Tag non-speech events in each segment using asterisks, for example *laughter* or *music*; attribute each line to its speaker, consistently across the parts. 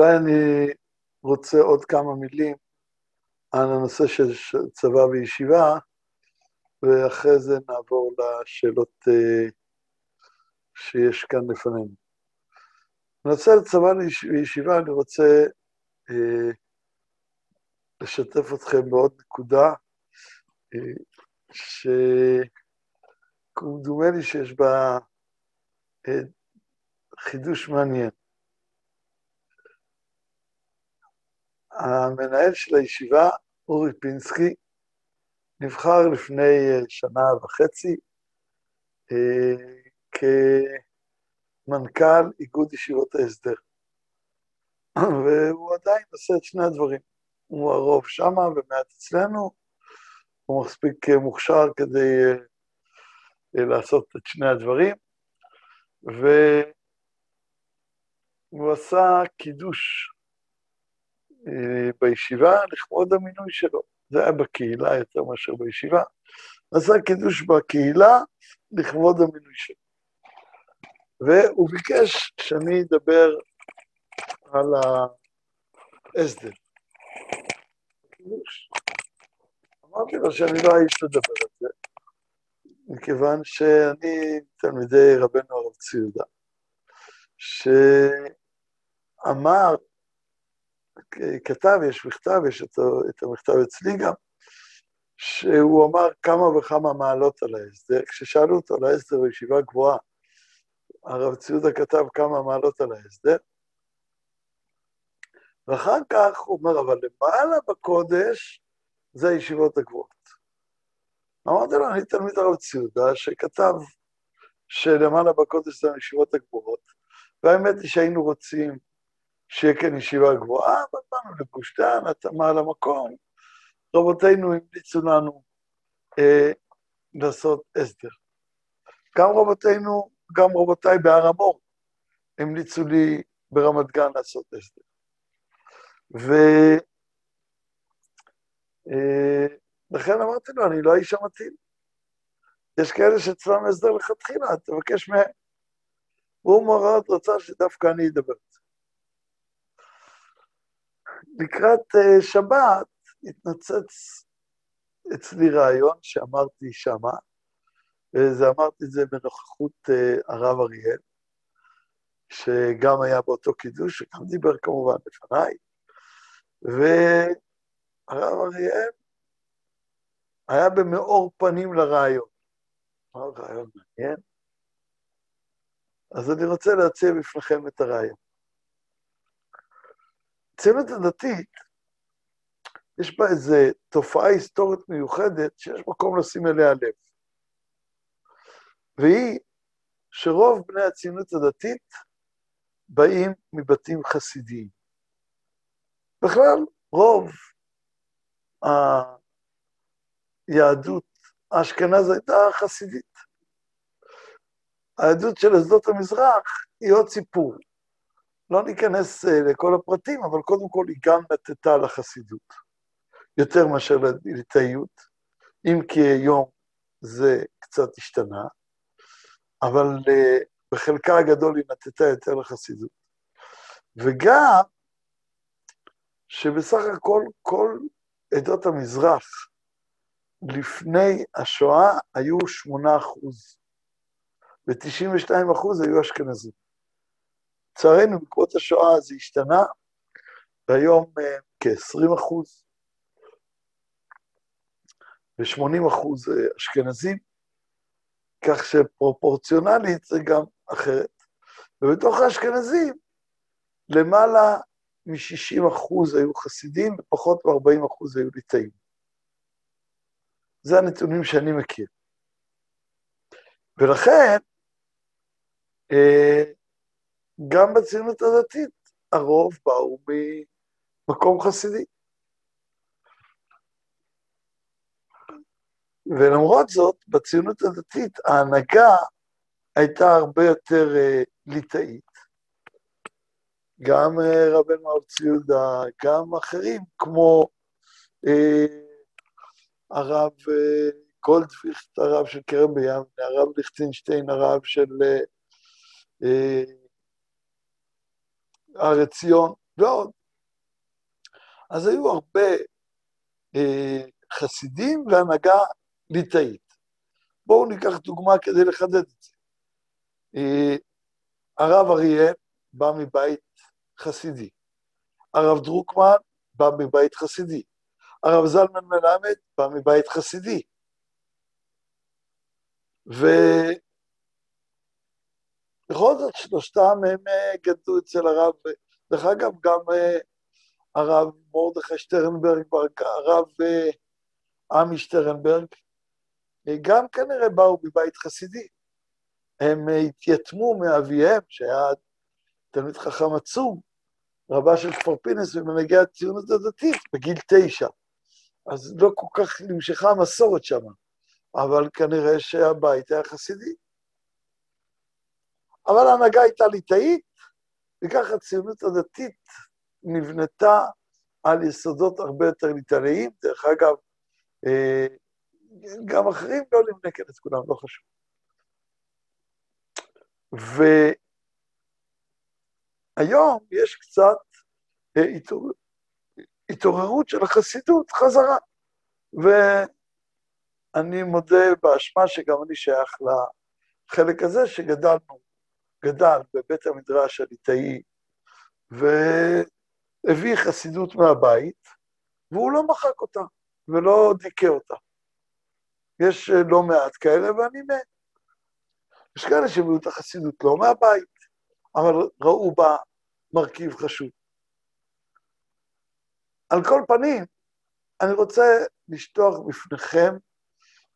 Speaker 1: אולי אני רוצה עוד כמה מילים על הנושא של צבא וישיבה, ואחרי זה נעבור לשאלות uh, שיש כאן לפנינו. בנושא צבא וישיבה אני רוצה uh, לשתף אתכם בעוד נקודה, uh, שדומה לי שיש בה uh, חידוש מעניין. המנהל של הישיבה, אורי פינסקי, נבחר לפני אה, שנה וחצי אה, כמנכ"ל איגוד ישיבות ההסדר. *clears throat* והוא עדיין עושה את שני הדברים. הוא הרוב שמה ומעט אצלנו, הוא מספיק אה, מוכשר כדי לעשות את שני הדברים, והוא עשה קידוש בישיבה לכבוד המינוי שלו. זה היה בקהילה יותר מאשר בישיבה. עשה קידוש בקהילה לכבוד המינוי שלו. והוא ביקש שאני אדבר על ההסדר. אמרתי לו שאני לא האיש לדבר על זה, מכיוון שאני תלמידי רבנו הרב ציודה, שאמר כתב, יש מכתב, יש את, את המכתב אצלי גם, שהוא אמר כמה וכמה מעלות על ההסדר. כששאלו אותו על ההסדר בישיבה גבוהה, הרב ציודה כתב כמה מעלות על ההסדר, ואחר כך הוא אומר, אבל למעלה בקודש זה הישיבות הגבוהות. אמרתי לו, אני תלמיד הרב ציודה, שכתב שלמעלה בקודש זה הישיבות הגבוהות, והאמת היא שהיינו רוצים כאן ישיבה גבוהה, אבל באנו לגוש דן, התאמה למקום. רבותינו המליצו לנו אה, לעשות הסדר. גם רבותינו, גם רבותיי בהר המור, המליצו לי ברמת גן לעשות הסדר. ולכן אה, אמרתי לו, אני לא האיש המתאים. יש כאלה שאצלם הסדר לכתחילה, תבקש מהם. והוא מאוד רצה שדווקא אני אדבר. לקראת uh, שבת התנצץ אצלי רעיון שאמרתי שמה, וזה אמרתי את זה בנוכחות uh, הרב אריאל, שגם היה באותו קידוש, שגם דיבר כמובן לפניי, והרב אריאל היה במאור פנים לרעיון. רעיון מעניין. אז אני רוצה להציע בפניכם את הרעיון. הציונות הדתית, יש בה איזו תופעה היסטורית מיוחדת שיש מקום לשים אליה לב. והיא שרוב בני הציונות הדתית באים מבתים חסידיים. בכלל, רוב היהדות האשכנז הייתה חסידית. היהדות של שדות המזרח היא עוד סיפור. לא ניכנס uh, לכל הפרטים, אבל קודם כל היא גם נטטה לחסידות, יותר מאשר לליטאיות, אם כי היום זה קצת השתנה, אבל uh, בחלקה הגדול היא נטטה יותר לחסידות. וגם שבסך הכל כל עדות המזרח לפני השואה היו 8 אחוז, ו-92 אחוז היו אשכנזים. לצערנו, בעקבות השואה זה השתנה, והיום uh, כ-20 אחוז ו-80 אחוז uh, אשכנזים, כך שפרופורציונלית זה גם אחרת. ובתוך האשכנזים, למעלה מ-60 אחוז היו חסידים ופחות מ-40 אחוז היו ליטאים. זה הנתונים שאני מכיר. ולכן, אה, גם בציונות הדתית הרוב באו ממקום חסידי. ולמרות זאת, בציונות הדתית ההנהגה הייתה הרבה יותר uh, ליטאית. גם uh, רבנו ארצי יהודה, גם אחרים, כמו uh, הרב uh, גולדוויכט, הרב של כרם בים, הרב ליכטינשטיין, הרב של uh, uh, הר עציון, ועוד. אז היו הרבה אה, חסידים והנהגה ליטאית. בואו ניקח דוגמה כדי לחדד את זה. אה, הרב אריאל בא מבית חסידי. הרב דרוקמן בא מבית חסידי. הרב זלמן מלמד בא מבית חסידי. ובכל זאת שלושתם הם אה, גדלו אצל הרב, דרך אגב, גם אה, הרב מרדכי שטרנברג, הרב אה, עמי שטרנברג, גם כנראה באו מבית חסידי. הם התייתמו מאביהם, שהיה תלמיד חכם עצום, רבה של כפר פינס ומנהיגי הציונות הדתית, בגיל תשע. אז לא כל כך נמשכה המסורת שם, אבל כנראה שהבית היה חסידי. אבל ההנהגה הייתה ליטאית, וככה הציונות הדתית נבנתה על יסודות הרבה יותר ליטאיים. דרך אגב, אה, גם אחרים לא נמנה כאן את כולם, לא חשוב. והיום יש קצת אה, התעוררות של החסידות חזרה. ואני מודה באשמה שגם אני שייך לחלק הזה, שגדלנו, גדל בבית המדרש הליטאי, והביא חסידות מהבית, והוא לא מחק אותה ולא דיכא אותה. יש לא מעט כאלה, ואני מת. יש כאלה שהביאו את החסידות לא מהבית, אבל ראו בה מרכיב חשוב. על כל פנים, אני רוצה לשטוח בפניכם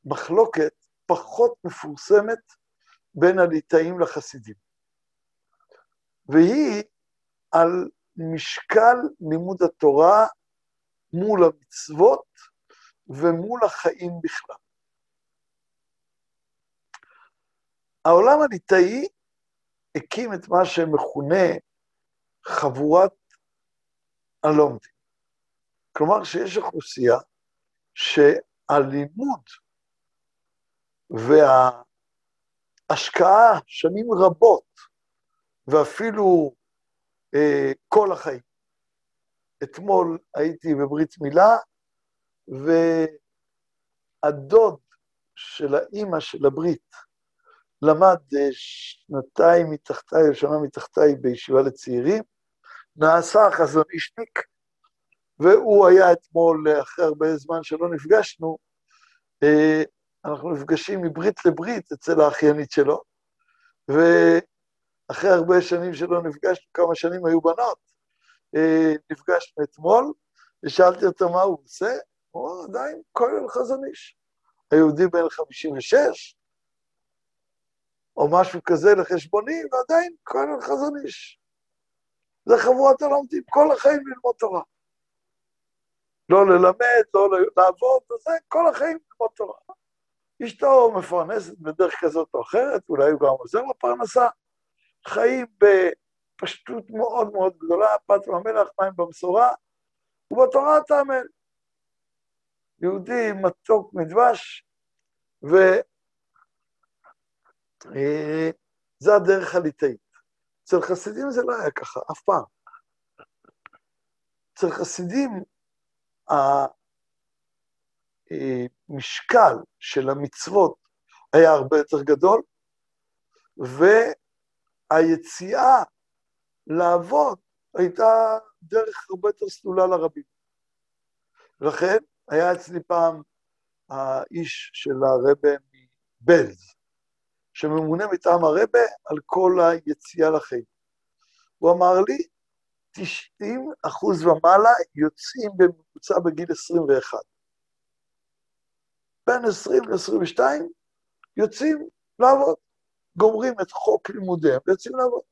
Speaker 1: מחלוקת פחות מפורסמת בין הליטאים לחסידים. והיא על משקל לימוד התורה מול המצוות ומול החיים בכלל. העולם הליטאי הקים את מה שמכונה חבורת הלומדים. כלומר שיש אוכלוסייה שהלימוד וההשקעה שנים רבות, ואפילו אה, כל החיים. אתמול הייתי בברית מילה, והדוד של האימא של הברית למד אה, שנתיים מתחתיי, או שנה מתחתיי בישיבה לצעירים, נעשה חזון אישניק, והוא היה אתמול, אחרי הרבה זמן שלא נפגשנו, אה, אנחנו נפגשים מברית לברית אצל האחיינית שלו, ואחרי הרבה שנים שלא נפגשנו, כמה שנים היו בנות, אה, נפגשנו אתמול, ושאלתי אותו מה הוא עושה, הוא עדיין כולל חזון איש. היהודי בן 56, או משהו כזה לחשבוני, ועדיין כולל חזון איש. זה חבורת הלומדים כל החיים ללמוד תורה. לא ללמד, לא לעבוד, וזה, כל החיים ללמוד תורה. אשתו מפרנסת בדרך כזאת או אחרת, אולי הוא גם עוזר לפרנסה. חיים בפשטות מאוד מאוד גדולה, פת במלח, מים במשורה, ובתורה תאמן. יהודי מתוק מדבש, וזה אה, הדרך הליטאית. אצל חסידים זה לא היה ככה, אף פעם. אצל חסידים המשקל של המצוות היה הרבה יותר גדול, והיציאה לעבוד הייתה דרך הרבה יותר סלולה לרבים. לכן היה אצלי פעם האיש של הרבה מבלז, שממונה מטעם הרבה על כל היציאה לחיים. הוא אמר לי, 90 אחוז ומעלה יוצאים בממוצע בגיל 21. בין 20 ל-22 יוצאים לעבוד, גומרים את חוק לימודיהם ויוצאים לעבוד.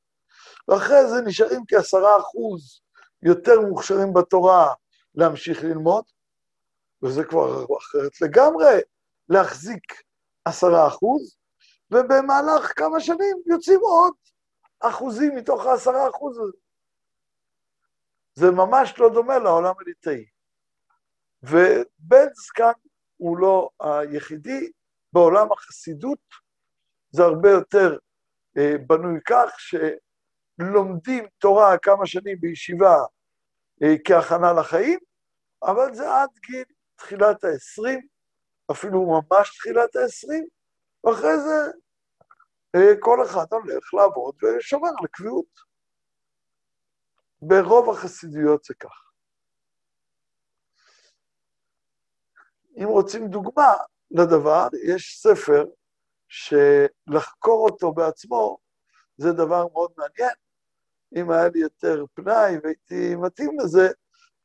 Speaker 1: ואחרי זה נשארים כעשרה אחוז יותר מוכשרים בתורה להמשיך ללמוד, וזה כבר אחרת לגמרי, להחזיק עשרה אחוז, ובמהלך כמה שנים יוצאים עוד אחוזים מתוך העשרה אחוז הזה. זה ממש לא דומה לעולם הליטאי. ובנץ כאן הוא לא היחידי, בעולם החסידות זה הרבה יותר אה, בנוי כך לומדים תורה כמה שנים בישיבה אה, כהכנה לחיים, אבל זה עד גיל תחילת ה-20, אפילו ממש תחילת ה-20, ואחרי זה אה, כל אחד הולך לעבוד ושומר על הקביעות. ברוב החסידויות זה כך. אם רוצים דוגמה לדבר, יש ספר שלחקור אותו בעצמו זה דבר מאוד מעניין. אם היה לי יותר פנאי והייתי מתאים לזה,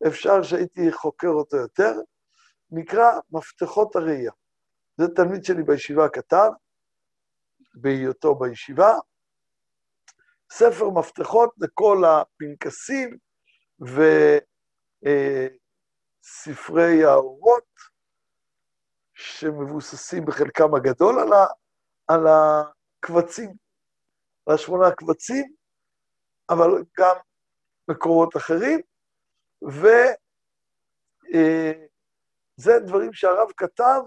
Speaker 1: אפשר שהייתי חוקר אותו יותר. נקרא מפתחות הראייה. זה תלמיד שלי בישיבה כתב, בהיותו בישיבה. ספר מפתחות לכל הפנקסים וספרי האורות, שמבוססים בחלקם הגדול על, על הקבצים, על השמונה קבצים, אבל גם מקורות אחרים, וזה אה, דברים שהרב כתב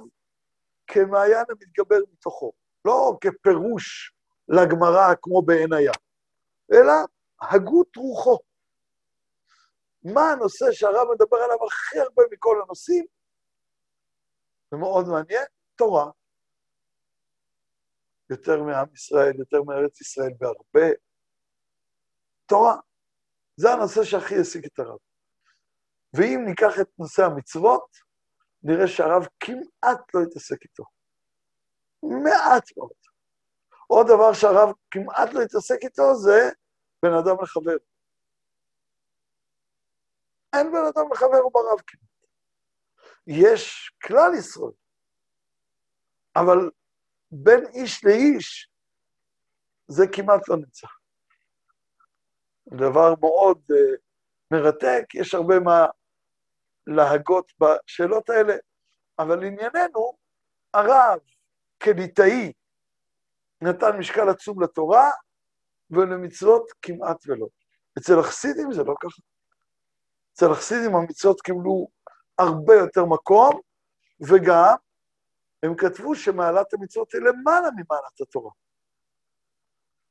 Speaker 1: כמעיין המתגבר מתוכו, לא כפירוש לגמרא כמו בעין הים, אלא הגות רוחו. מה הנושא שהרב מדבר עליו הכי הרבה מכל הנושאים? זה מאוד מעניין, תורה. יותר מעם ישראל, יותר מארץ ישראל בהרבה. תורה. זה הנושא שהכי העסיק את הרב. ואם ניקח את נושא המצוות, נראה שהרב כמעט לא התעסק איתו. מעט מאוד. עוד דבר שהרב כמעט לא התעסק איתו זה בן אדם לחבר. אין בן אדם לחבר ברב כמעט. יש כלל ישראל, אבל בין איש לאיש זה כמעט לא נמצא. דבר מאוד uh, מרתק, יש הרבה מה להגות בשאלות האלה, אבל ענייננו, הרב כליטאי נתן משקל עצום לתורה, ולמצוות כמעט ולא. אצל החסידים זה לא ככה. אצל החסידים המצוות קיבלו הרבה יותר מקום, וגם הם כתבו שמעלת המצוות היא למעלה ממעלת התורה.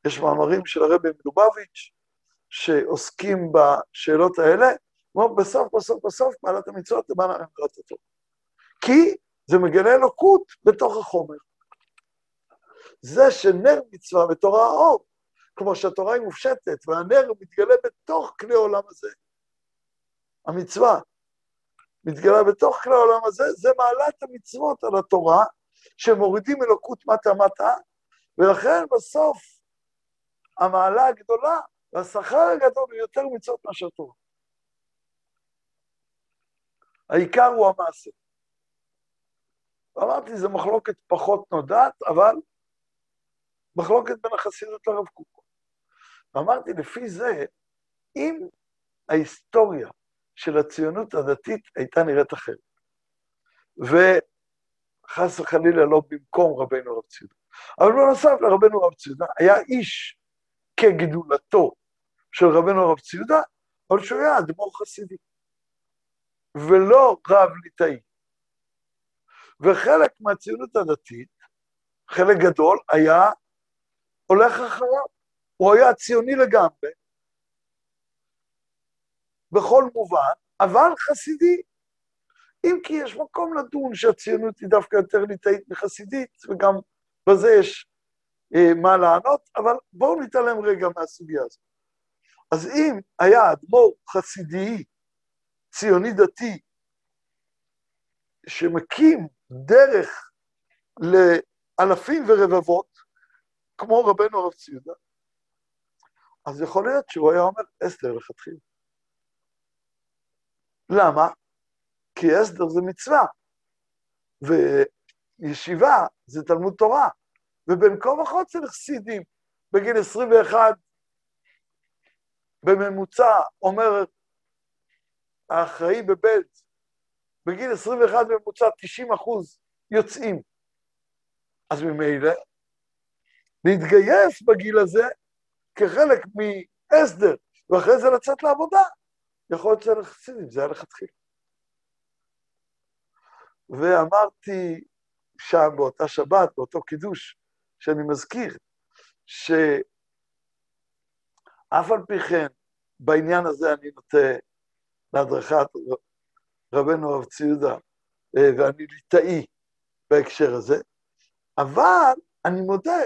Speaker 1: יש מאמרים של הרבי מלובביץ' שעוסקים בשאלות האלה, כמו בסוף, בסוף, בסוף, מעלת המצוות למעלה ממעלת התורה. כי זה מגלה אלוקות בתוך החומר. זה שנר מצווה ותורה האור, כמו שהתורה היא מופשטת, והנר מתגלה בתוך כלי העולם הזה. המצווה מתגלה בתוך כלי העולם הזה, זה מעלת המצוות על התורה, שמורידים אלוקות מטה-מטה, ולכן בסוף המעלה הגדולה והשכר הגדול הוא יותר מצוות מאשר תורה. העיקר הוא המעשה. אמרתי, זו מחלוקת פחות נודעת, אבל מחלוקת בין החסידות לרב קוק. ואמרתי, לפי זה, אם ההיסטוריה של הציונות הדתית הייתה נראית אחרת, וחס וחלילה לא במקום רבנו רב ציודה, אבל בנוסף לרבנו רב ציודה, היה איש כגדולתו של רבנו רב ציודה, אבל שהוא היה אדמו"ר חסידי, ולא רב ליטאי. וחלק מהציונות הדתית, חלק גדול, היה הולך אחריו. הוא היה ציוני לגמרי, בכל מובן, אבל חסידי. אם כי יש מקום לדון שהציונות היא דווקא יותר ליטאית מחסידית, וגם בזה יש אה, מה לענות, אבל בואו נתעלם רגע מהסוגיה הזאת. אז אם היה אדמו"ר חסידי, ציוני דתי, שמקים דרך לאלפים ורבבות, כמו רבנו הרב ציודה, אז יכול להיות שהוא היה אומר אסתר לכתחילה. למה? כי אסתר זה מצווה, וישיבה זה תלמוד תורה, ובין כה וכה אצל חסידים, בגיל 21 בממוצע, אומר האחראי בבלט, בגיל 21 בממוצע 90 אחוז יוצאים. אז ממילא להתגייס בגיל הזה כחלק מהסדר, ואחרי זה לצאת לעבודה, יכול להיות שזה חסידים, זה היה לכתחילה. ואמרתי שם באותה שבת, באותו קידוש, שאני מזכיר, שהרב אף על פי כן, בעניין הזה אני נוטה להדרכת רבנו הרב ציודה, אה, ואני ליטאי בהקשר הזה, אבל אני מודה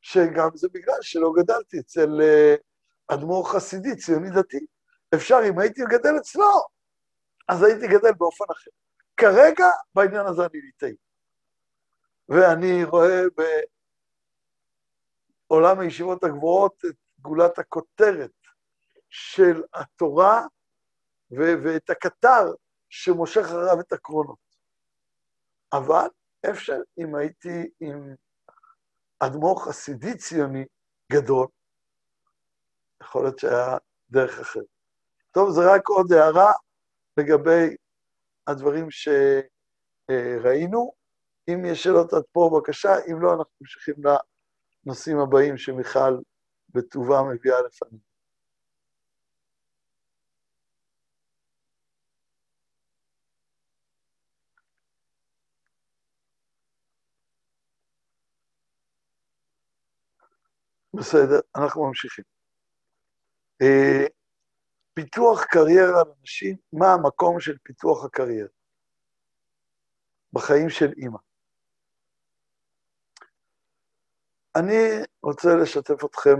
Speaker 1: שגם זה בגלל שלא גדלתי אצל אה, אדמו"ר חסידי, ציוני דתי. אפשר, אם הייתי גדל אצלו, אז הייתי גדל באופן אחר. כרגע, בעניין הזה אני ליטאי. ואני רואה בעולם הישיבות הגבוהות את גולת הכותרת של התורה ו- ואת הקטר שמושך אחריו את הקרונות. אבל אפשר, אם הייתי עם אדמו"ר חסידי ציוני גדול, יכול להיות שהיה דרך אחרת. טוב, זה רק עוד הערה לגבי הדברים שראינו. אם יש שאלות עד פה, בבקשה, אם לא, אנחנו ממשיכים לנושאים הבאים שמיכל בטובה מביאה לפנינו. בסדר, אנחנו ממשיכים. פיתוח קריירה לנשים, מה המקום של פיתוח הקריירה בחיים של אימא. אני רוצה לשתף אתכם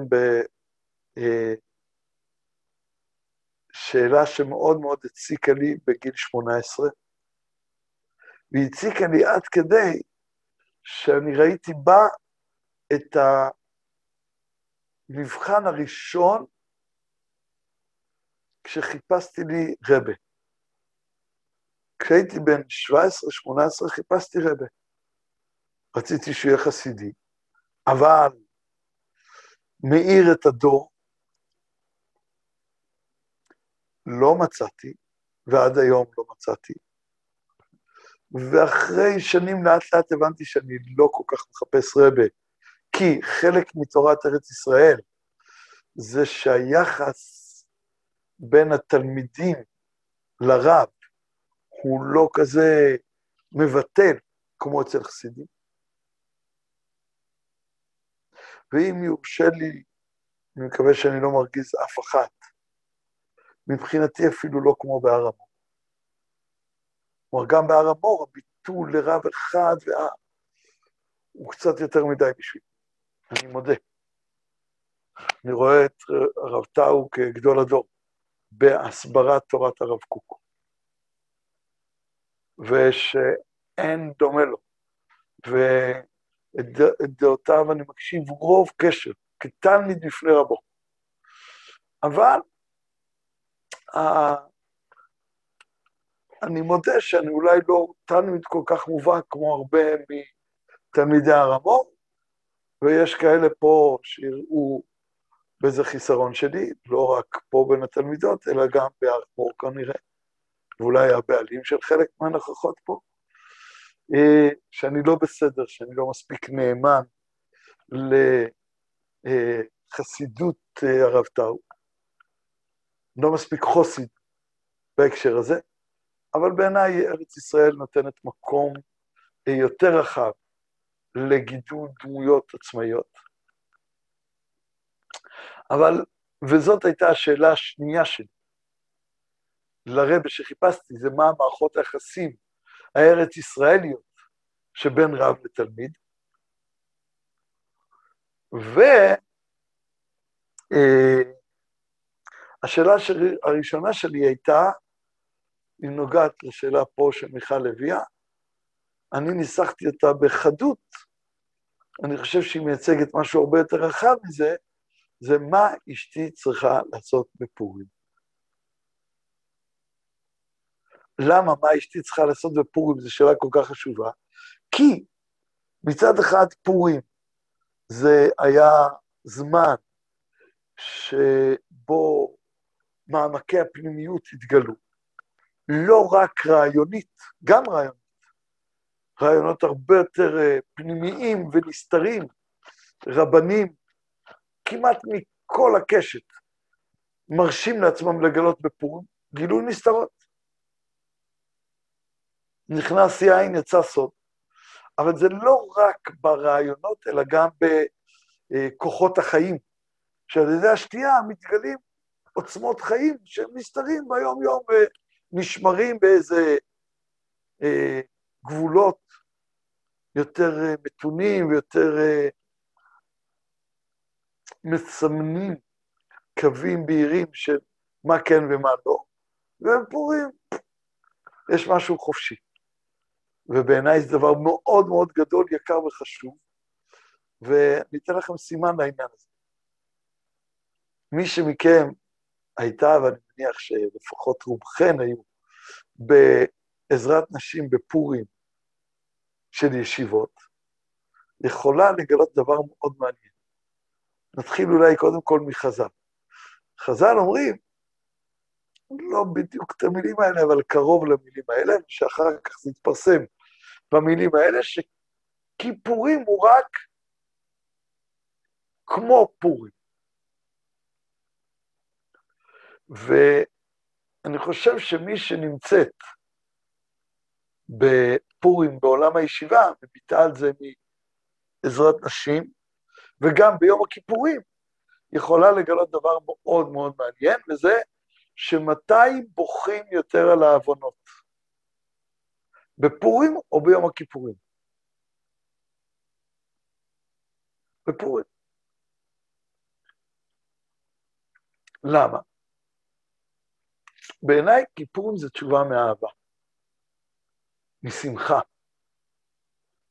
Speaker 1: בשאלה אה, שמאוד מאוד הציקה לי בגיל 18, והיא הציקה לי עד כדי שאני ראיתי בה את המבחן הראשון כשחיפשתי לי רבה. כשהייתי בן 17-18 חיפשתי רבה. רציתי שהוא יהיה חסידי, אבל מאיר את הדור, לא מצאתי, ועד היום לא מצאתי. ואחרי שנים לאט לאט הבנתי שאני לא כל כך מחפש רבה, כי חלק מתורת ארץ ישראל זה שהיחס בין התלמידים לרב הוא לא כזה מבטל כמו אצל חסידים. ואם יורשה לי, אני מקווה שאני לא מרגיז אף אחת, מבחינתי אפילו לא כמו בהר המור. כלומר, גם בהר המור הביטול לרב אחד וה... הוא קצת יותר מדי בשבילי, אני מודה. אני רואה את הרב טאו כגדול הדור. בהסברת תורת הרב קוק, ושאין דומה לו, ואת דעותיו אני מקשיב רוב קשר, כתלמיד לפני רבו. אבל אני מודה שאני אולי לא תלמיד כל כך מובהק כמו הרבה מתלמידי הרמות, ויש כאלה פה שיראו וזה חיסרון שלי, לא רק פה בין התלמידות, אלא גם בארמור כנראה, ואולי הבעלים של חלק מהנוכחות פה, אה, שאני לא בסדר, שאני לא מספיק נאמן לחסידות אה, הרב טאו, לא מספיק חוסיד בהקשר הזה, אבל בעיניי ארץ ישראל נותנת מקום אה, יותר רחב לגידול דמויות עצמאיות. אבל, וזאת הייתה השאלה השנייה שלי, לרבה שחיפשתי, זה מה המערכות היחסים הארץ ישראליות שבין רב לתלמיד. והשאלה אה, הראשונה שלי הייתה, היא נוגעת לשאלה פה שמיכל הביאה, אני ניסחתי אותה בחדות, אני חושב שהיא מייצגת משהו הרבה יותר רחב מזה, זה מה אשתי צריכה לעשות בפורים. למה מה אשתי צריכה לעשות בפורים, זו שאלה כל כך חשובה, כי מצד אחד פורים זה היה זמן שבו מעמקי הפנימיות התגלו, לא רק רעיונית, גם רעיונית, רעיונות הרבה יותר אה, פנימיים ונסתרים, רבנים כמעט מכל הקשת מרשים לעצמם לגלות בפורים, גילוי נסתרות. נכנס יין, יצא סוד. אבל זה לא רק ברעיונות, אלא גם בכוחות החיים שעל ידי השתייה מתגלים עוצמות חיים שהם נסתרים ביום-יום ונשמרים באיזה אה, גבולות יותר אה, מתונים ויותר אה, מסמנים קווים בהירים של מה כן ומה לא, ובפורים יש משהו חופשי. ובעיניי זה דבר מאוד מאוד גדול, יקר וחשוב, ואני אתן לכם סימן לעניין הזה. מי שמכם הייתה, ואני מניח שלפחות רובכן היו, בעזרת נשים בפורים של ישיבות, יכולה לגלות דבר מאוד מעניין. נתחיל אולי קודם כל מחז"ל. חז"ל אומרים, לא בדיוק את המילים האלה, אבל קרוב למילים האלה, שאחר כך זה יתפרסם במילים האלה, שכיפורים הוא רק כמו פורים. ואני חושב שמי שנמצאת בפורים בעולם הישיבה, וביטאה על זה מעזרת נשים, וגם ביום הכיפורים, יכולה לגלות דבר מאוד מאוד מעניין, וזה שמתי בוכים יותר על העוונות? בפורים או ביום הכיפורים? בפורים. למה? בעיניי כיפורים זה תשובה מאהבה, משמחה.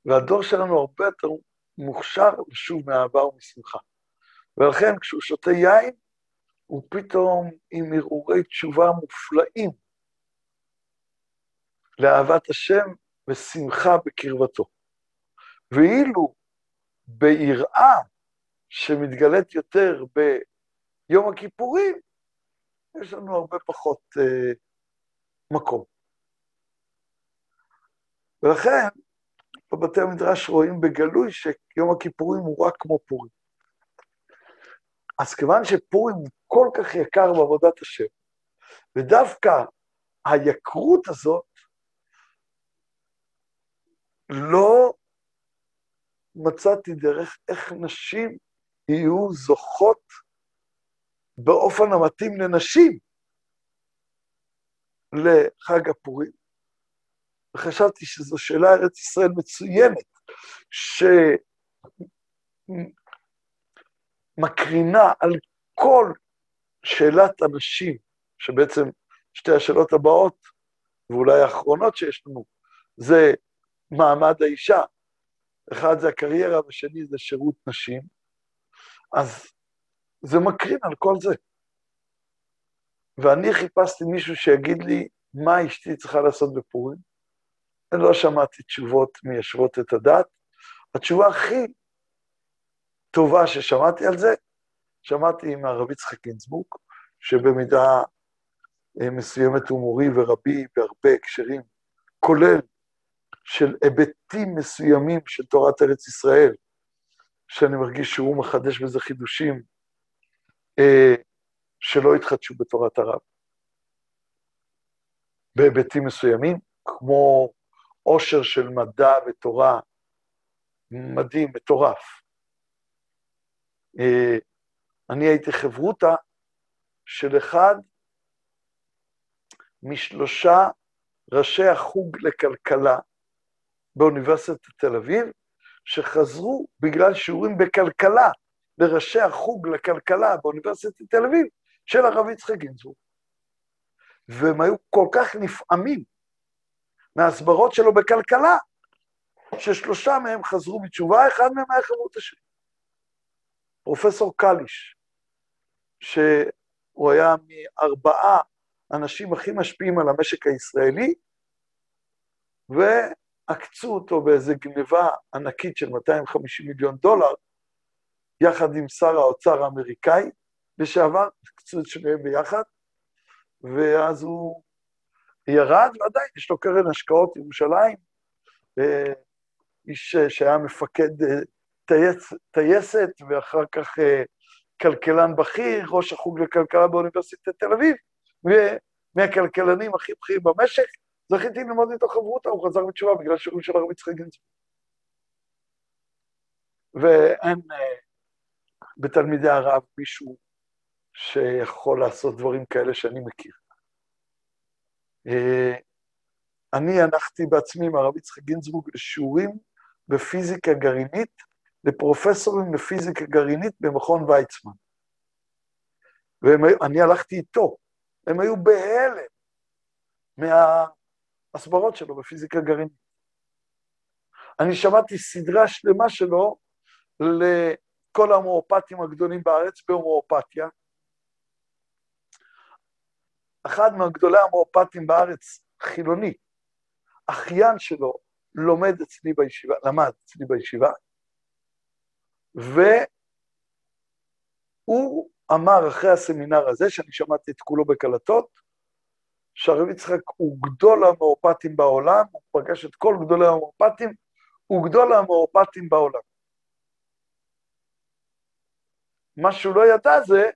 Speaker 1: והדור שלנו הרבה יותר מוכשר לשוב מאהבה ומשמחה. ולכן כשהוא שותה יין, הוא פתאום עם הרהורי תשובה מופלאים לאהבת השם ושמחה בקרבתו. ואילו ביראה שמתגלית יותר ביום הכיפורים, יש לנו הרבה פחות אה, מקום. ולכן, בבתי המדרש רואים בגלוי שיום הכיפורים הוא רק כמו פורים. אז כיוון שפורים הוא כל כך יקר בעבודת השם, ודווקא היקרות הזאת לא מצאתי דרך איך נשים יהיו זוכות באופן המתאים לנשים לחג הפורים. וחשבתי שזו שאלה ארץ ישראל מצוינת, שמקרינה על כל שאלת הנשים, שבעצם שתי השאלות הבאות, ואולי האחרונות שיש לנו, זה מעמד האישה. אחד זה הקריירה, והשני זה שירות נשים. אז זה מקרין על כל זה. ואני חיפשתי מישהו שיגיד לי מה אשתי צריכה לעשות בפורים. לא שמעתי תשובות מיישבות את הדת. התשובה הכי טובה ששמעתי על זה, שמעתי מהרב יצחק גינזבורג, שבמידה אה, מסוימת הוא מורי ורבי בהרבה הקשרים, כולל של היבטים מסוימים של תורת ארץ ישראל, שאני מרגיש שהוא מחדש בזה חידושים אה, שלא התחדשו בתורת הרב. בהיבטים מסוימים, כמו עושר של מדע ותורה מדהים, מטורף. אה, אני הייתי חברותה של אחד משלושה ראשי החוג לכלכלה באוניברסיטת תל אביב, שחזרו בגלל שיעורים בכלכלה לראשי החוג לכלכלה באוניברסיטת תל אביב של הרב יצחק גינזבורג. והם היו כל כך נפעמים מההסברות שלו בכלכלה, ששלושה מהם חזרו בתשובה, אחד מהם היה חברות השני. פרופסור קליש, שהוא היה מארבעה אנשים הכי משפיעים על המשק הישראלי, ועקצו אותו באיזו גניבה ענקית של 250 מיליון דולר, יחד עם שר האוצר האמריקאי לשעבר, עקצו את שניהם ביחד, ואז הוא ירד, ועדיין יש לו קרן השקעות ירושלים, איש שהיה מפקד אה, טייס, טייסת, ואחר כך אה, כלכלן בכיר, ראש החוג לכלכלה באוניברסיטת תל אביב, ומהכלכלנים הכי בכירים במשק, זכיתי ללמוד איתו חברותה, הוא חזר בתשובה בגלל שיעור של הרב יצחק גינצברג. ואין, אה, בתלמידי הרב מישהו שיכול לעשות דברים כאלה שאני מכיר. אה, אני הנחתי בעצמי עם הרב יצחק גינזבורג לשיעורים בפיזיקה גרעינית, לפרופסורים לפיזיקה גרעינית במכון ויצמן. ואני הלכתי איתו, הם היו בהלם מההסברות שלו בפיזיקה גרעינית. אני שמעתי סדרה שלמה שלו לכל ההומואפטים הגדולים בארץ בהומואפתיה. אחד מהגדולי ההומואפטים בארץ, חילוני, אחיין שלו לומד אצלי בישיבה, למד אצלי בישיבה, והוא אמר אחרי הסמינר הזה, שאני שמעתי את כולו בקלטות, שהרב יצחק הוא גדול ההומואפטים בעולם, הוא פגש את כל גדולי ההומואפטים, הוא גדול ההומואפטים בעולם. מה שהוא לא ידע זה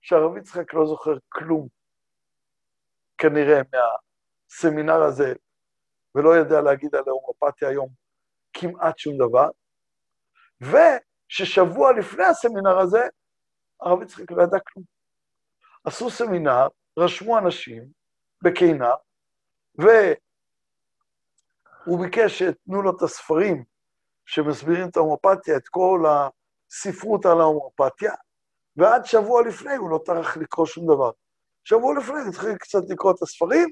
Speaker 1: שהרב יצחק לא זוכר כלום, כנראה, מהסמינר הזה, ולא יודע להגיד על ההומואפתיה היום כמעט שום דבר, וששבוע לפני הסמינר הזה, הרב יצחק לא ידע כלום. עשו סמינר, רשמו אנשים בקינה, והוא ביקש שתנו לו את הספרים שמסבירים את ההומופתיה, את כל הספרות על ההומופתיה, ועד שבוע לפני הוא לא טרח לקרוא שום דבר. שבוע לפני הוא התחיל קצת לקרוא את הספרים,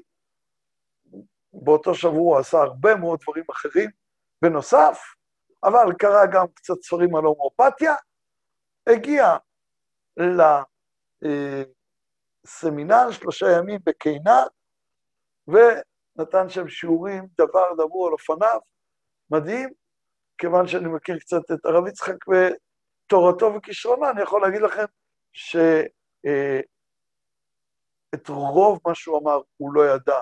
Speaker 1: באותו שבוע הוא עשה הרבה מאוד דברים אחרים בנוסף, אבל קרא גם קצת ספרים על הומואפתיה, הגיע לסמינר שלושה ימים בקינה, ונתן שם שיעורים, דבר דברו על אופניו, מדהים, כיוון שאני מכיר קצת את הרב יצחק ותורתו וכישרונו, אני יכול להגיד לכם שאת אה, רוב מה שהוא אמר הוא לא ידע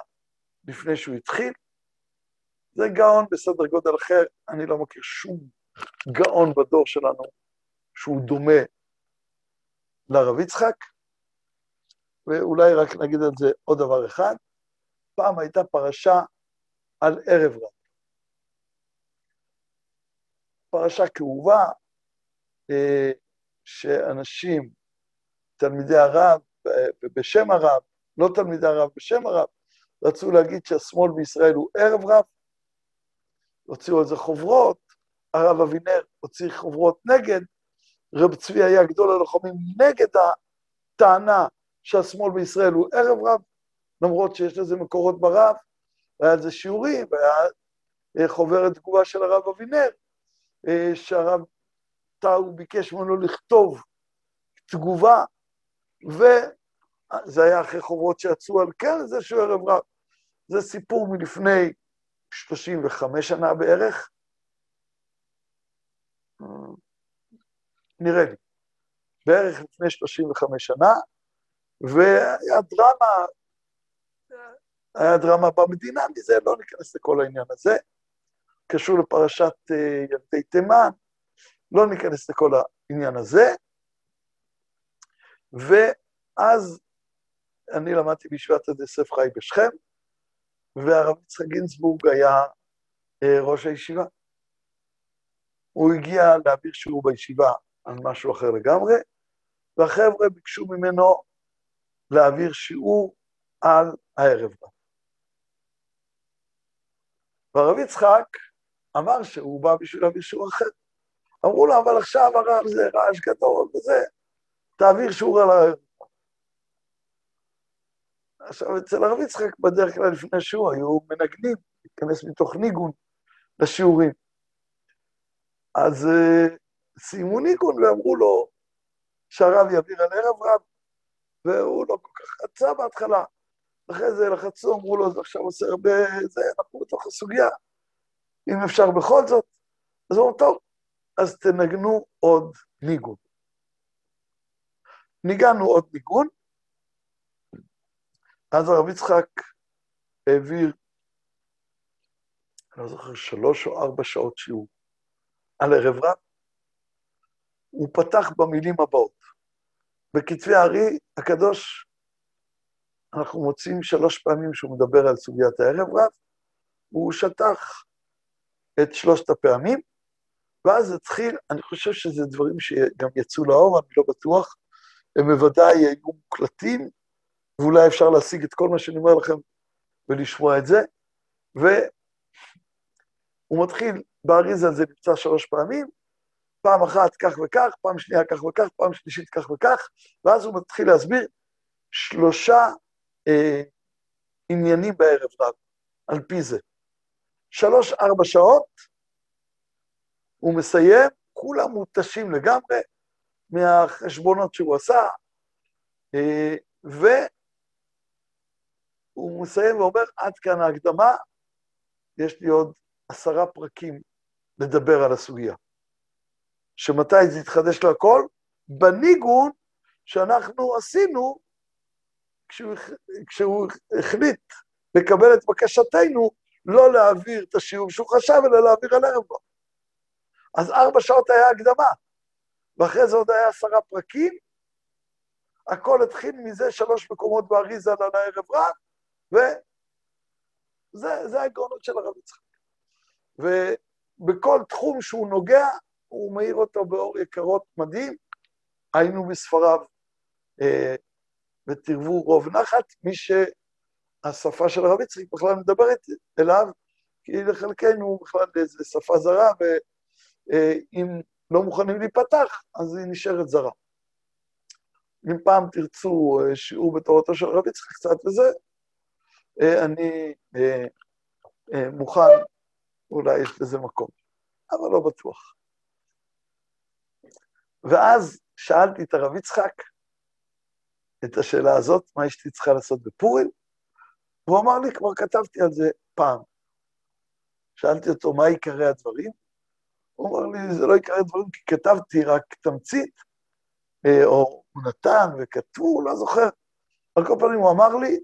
Speaker 1: לפני שהוא התחיל. זה גאון בסדר גודל אחר, אני לא מכיר שום גאון בדור שלנו שהוא דומה לרב יצחק, ואולי רק נגיד על זה עוד דבר אחד. פעם הייתה פרשה על ערב רב. פרשה כאובה, אה, שאנשים, תלמידי הרב ובשם הרב, לא תלמידי הרב, בשם הרב, רצו להגיד שהשמאל בישראל הוא ערב רב, הוציאו על זה חוברות, הרב אבינר הוציא חוברות נגד, רב צבי היה גדול הלוחמים נגד הטענה שהשמאל בישראל הוא ערב רב, למרות שיש לזה מקורות ברב, והיה על זה שיעורים, והיה אה, חוברת תגובה של הרב אבינר, אה, שהרב טאו ביקש ממנו לכתוב תגובה, וזה היה אחרי חוברות שיצאו על כן זה שהוא ערב רב. זה סיפור מלפני 35 שנה בערך, נראה לי, בערך לפני 35 שנה, והיה דרמה, היה דרמה במדינה מזה, לא ניכנס לכל העניין הזה, קשור לפרשת אה, ילדי תימן, לא ניכנס לכל העניין הזה, ואז אני למדתי בישיבת עד יוסף חי בשכם, והרב יצחק גינזבורג היה אה, ראש הישיבה. הוא הגיע להעביר שיעור בישיבה על משהו אחר לגמרי, והחבר'ה ביקשו ממנו להעביר שיעור על הערב רב. והרב יצחק אמר שהוא בא בשביל להעביר שיעור אחר. אמרו לו, אבל עכשיו הרב זה רעש גדול וזה, תעביר שיעור על הערב. עכשיו, אצל הרב יצחק בדרך כלל לפני השיעור היו מנגנים, להיכנס מתוך ניגון לשיעורים. אז uh, סיימו ניגון ואמרו לו שהרב יעביר על ערב רב, והוא לא כל כך רצה בהתחלה. אחרי זה לחצו, אמרו לו, זה עכשיו עושה הרבה זה, אנחנו בתוך הסוגיה, אם אפשר בכל זאת. אז הוא אמר, טוב, אז תנגנו עוד ניגון. ניגענו עוד ניגון, אז הרב יצחק העביר, אני לא זוכר, שלוש או ארבע שעות שיעור על ערב רב. הוא פתח במילים הבאות. בכתבי הארי הקדוש, אנחנו מוצאים שלוש פעמים שהוא מדבר על סוגיית הערב רב, והוא שטח את שלושת הפעמים, ואז התחיל, אני חושב שזה דברים שגם יצאו לאור, אני לא בטוח, הם בוודאי היו מוקלטים, ואולי אפשר להשיג את כל מה שאני אומר לכם ולשמוע את זה. והוא מתחיל, באריזה זה נמצא שלוש פעמים, פעם אחת כך וכך, פעם שנייה כך וכך, פעם שלישית כך וכך, ואז הוא מתחיל להסביר שלושה אה, עניינים בערב רב, על פי זה. שלוש-ארבע שעות, הוא מסיים, כולם מותשים לגמרי מהחשבונות שהוא עשה, אה, והוא מסיים ואומר, עד כאן ההקדמה, יש לי עוד עשרה פרקים לדבר על הסוגיה. שמתי זה יתחדש לו הכל? בניגון שאנחנו עשינו כשהוא, כשהוא החליט לקבל את בקשתנו לא להעביר את השיעור שהוא חשב, אלא להעביר על ערב בו. אז ארבע שעות היה הקדמה, ואחרי זה עוד היה עשרה פרקים. הכל התחיל מזה שלוש מקומות באריזה על הערב רב, וזה העקרונות של הרב יצחק. ובכל תחום שהוא נוגע, הוא מאיר אותו באור יקרות מדהים. היינו בספריו אה, ותרוו רוב נחת, מי שהשפה של הרב יצחק בכלל מדברת אליו, כי לחלקנו בכלל איזו שפה זרה, ואם לא מוכנים להיפתח, אז היא נשארת זרה. אם פעם תרצו אה, שיעור בתורתו של הרב יצחק קצת וזה, אה, אני אה, מוכן, אולי יש לזה מקום, אבל לא בטוח. ואז שאלתי את הרב יצחק את השאלה הזאת, מה אשתי צריכה לעשות בפורים? והוא אמר לי, כבר כתבתי על זה פעם. שאלתי אותו, מה עיקרי הדברים? הוא אמר לי, זה לא עיקרי הדברים, כי כתבתי רק תמצית, אה, או הוא נתן וכתבו, לא זוכר. על כל פנים, הוא אמר לי,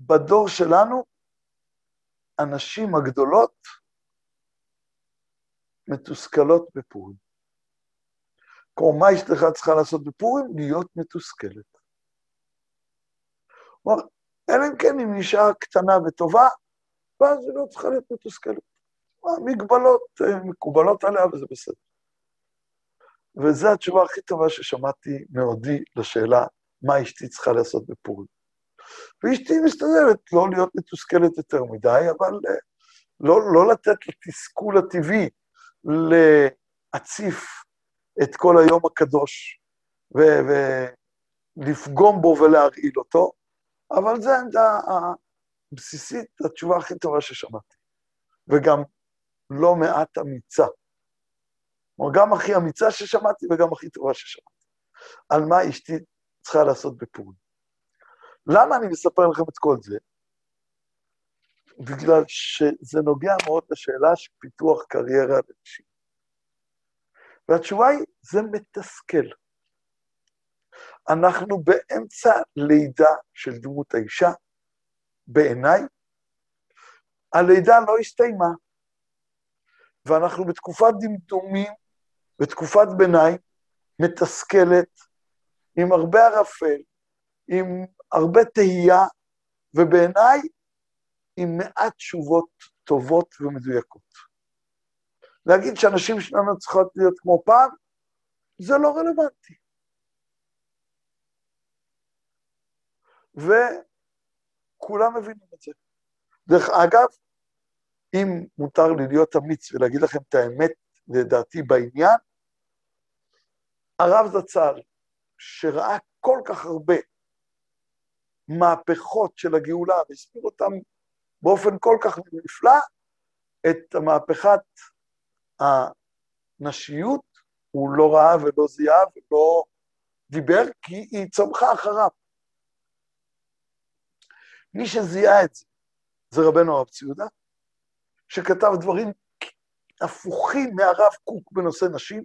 Speaker 1: בדור שלנו, הנשים הגדולות מתוסכלות בפורים. כמו מה אשתך צריכה לעשות בפורים? להיות מתוסכלת. כלומר, אלא אם כן היא אישה קטנה וטובה, ואז היא לא צריכה להיות מתוסכלת. המגבלות אה, מקובלות עליה וזה בסדר. וזו התשובה הכי טובה ששמעתי מעודי לשאלה מה אשתי צריכה לעשות בפורים. ואשתי מסתדרת לא להיות מתוסכלת יותר מדי, אבל אה, לא, לא לתת לתסכול הטבעי להציף את כל היום הקדוש ולפגום בו ולהרעיל אותו, אבל זו העמדה הבסיסית, התשובה הכי טובה ששמעתי. וגם לא מעט אמיצה. כלומר, גם הכי אמיצה ששמעתי וגם הכי טובה ששמעתי. על מה אשתי צריכה לעשות בפורים. למה אני מספר לכם את כל זה? בגלל שזה נוגע מאוד לשאלה של פיתוח קריירה לנשים. והתשובה היא, זה מתסכל. אנחנו באמצע לידה של דמות האישה, בעיניי, הלידה לא הסתיימה, ואנחנו בתקופת דמדומים, בתקופת ביניים, מתסכלת, עם הרבה ערפל, עם הרבה תהייה, ובעיניי, עם מעט תשובות טובות ומדויקות. להגיד שאנשים שלנו צריכות להיות כמו פעם, זה לא רלוונטי. וכולם מבינים את זה. דרך אגב, אם מותר לי להיות אמיץ ולהגיד לכם את האמת לדעתי בעניין, הרב זצ"ל, שראה כל כך הרבה מהפכות של הגאולה והסביר אותם באופן כל כך נפלא, את מהפכת הנשיות הוא לא ראה ולא זיהה ולא דיבר, כי היא צמחה אחריו. מי שזיהה את זה, זה רבנו הרב ציודה, שכתב דברים הפוכים מהרב קוק בנושא נשים.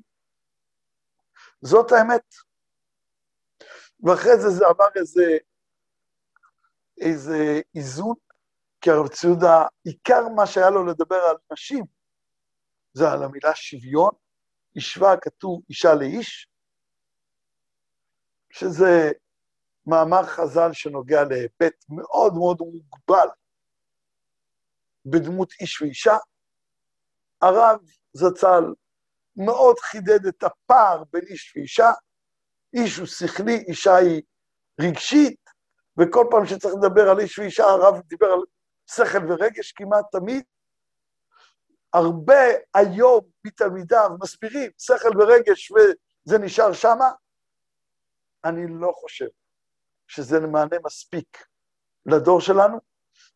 Speaker 1: זאת האמת. ואחרי זה זה עבר איזה, איזה איזון, כי הרב ציודה, עיקר מה שהיה לו לדבר על נשים, זה על המילה שוויון, השווה כתוב אישה לאיש, שזה מאמר חז"ל שנוגע להיבט מאוד מאוד מוגבל בדמות איש ואישה. הרב זצ"ל מאוד חידד את הפער בין איש ואישה. איש הוא שכלי, אישה היא רגשית, וכל פעם שצריך לדבר על איש ואישה, הרב דיבר על שכל ורגש כמעט תמיד. הרבה היום מתלמידיו מסבירים שכל ורגש וזה נשאר שמה. אני לא חושב שזה מענה מספיק לדור שלנו,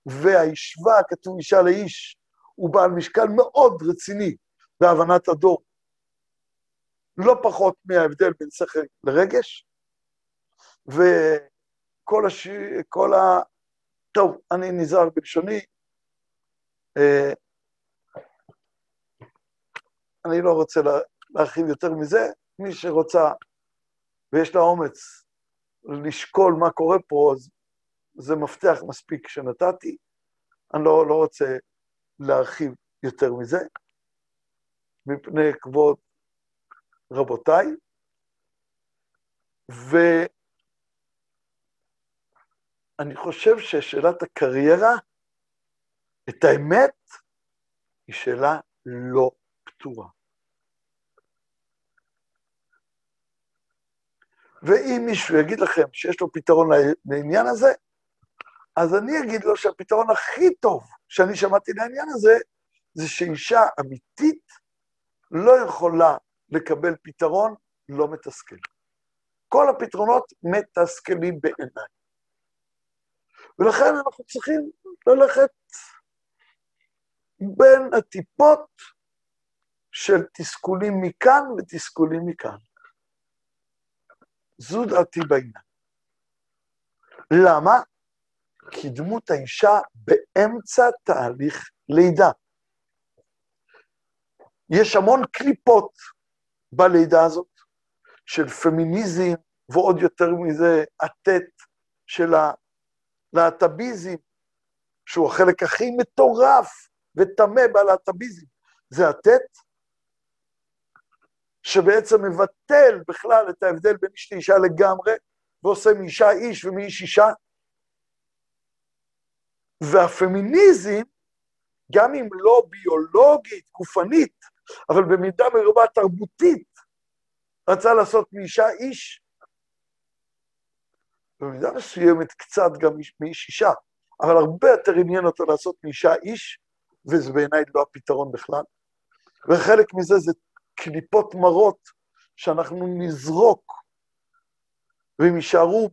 Speaker 1: והישבה, כתוב אישה לאיש, הוא בעל משקל מאוד רציני בהבנת הדור. לא פחות מההבדל בין שכל לרגש, וכל הש... כל ה... טוב, אני נזהר בלשוני. אה, אני לא רוצה להרחיב יותר מזה. מי שרוצה ויש לה אומץ לשקול מה קורה פה, אז זה מפתח מספיק שנתתי. אני לא, לא רוצה להרחיב יותר מזה, מפני כבוד רבותיי, ואני חושב ששאלת הקריירה, את האמת, היא שאלה לא פתורה. ואם מישהו יגיד לכם שיש לו פתרון לעניין הזה, אז אני אגיד לו שהפתרון הכי טוב שאני שמעתי לעניין הזה, זה שאישה אמיתית לא יכולה לקבל פתרון לא מתסכל. כל הפתרונות מתסכלים בעיניי. ולכן אנחנו צריכים ללכת בין הטיפות של תסכולים מכאן ותסכולים מכאן. זו דעתי בעניין. למה? כי דמות האישה באמצע תהליך לידה. יש המון קליפות בלידה הזאת, של פמיניזם, ועוד יותר מזה, הטט של הלהט"ביזם, שהוא החלק הכי מטורף וטמא בלהט"ביזם, זה הטט, שבעצם מבטל בכלל את ההבדל בין איש לאישה לגמרי, ועושה מאישה איש ומאיש אישה. והפמיניזם, גם אם לא ביולוגית, גופנית, אבל במידה מרובה תרבותית, רצה לעשות מאישה איש, במידה מסוימת קצת גם מאיש אישה, אבל הרבה יותר עניין אותו לעשות מאישה איש, וזה בעיניי לא הפתרון בכלל. וחלק מזה זה קליפות מרות שאנחנו נזרוק, והם יישארו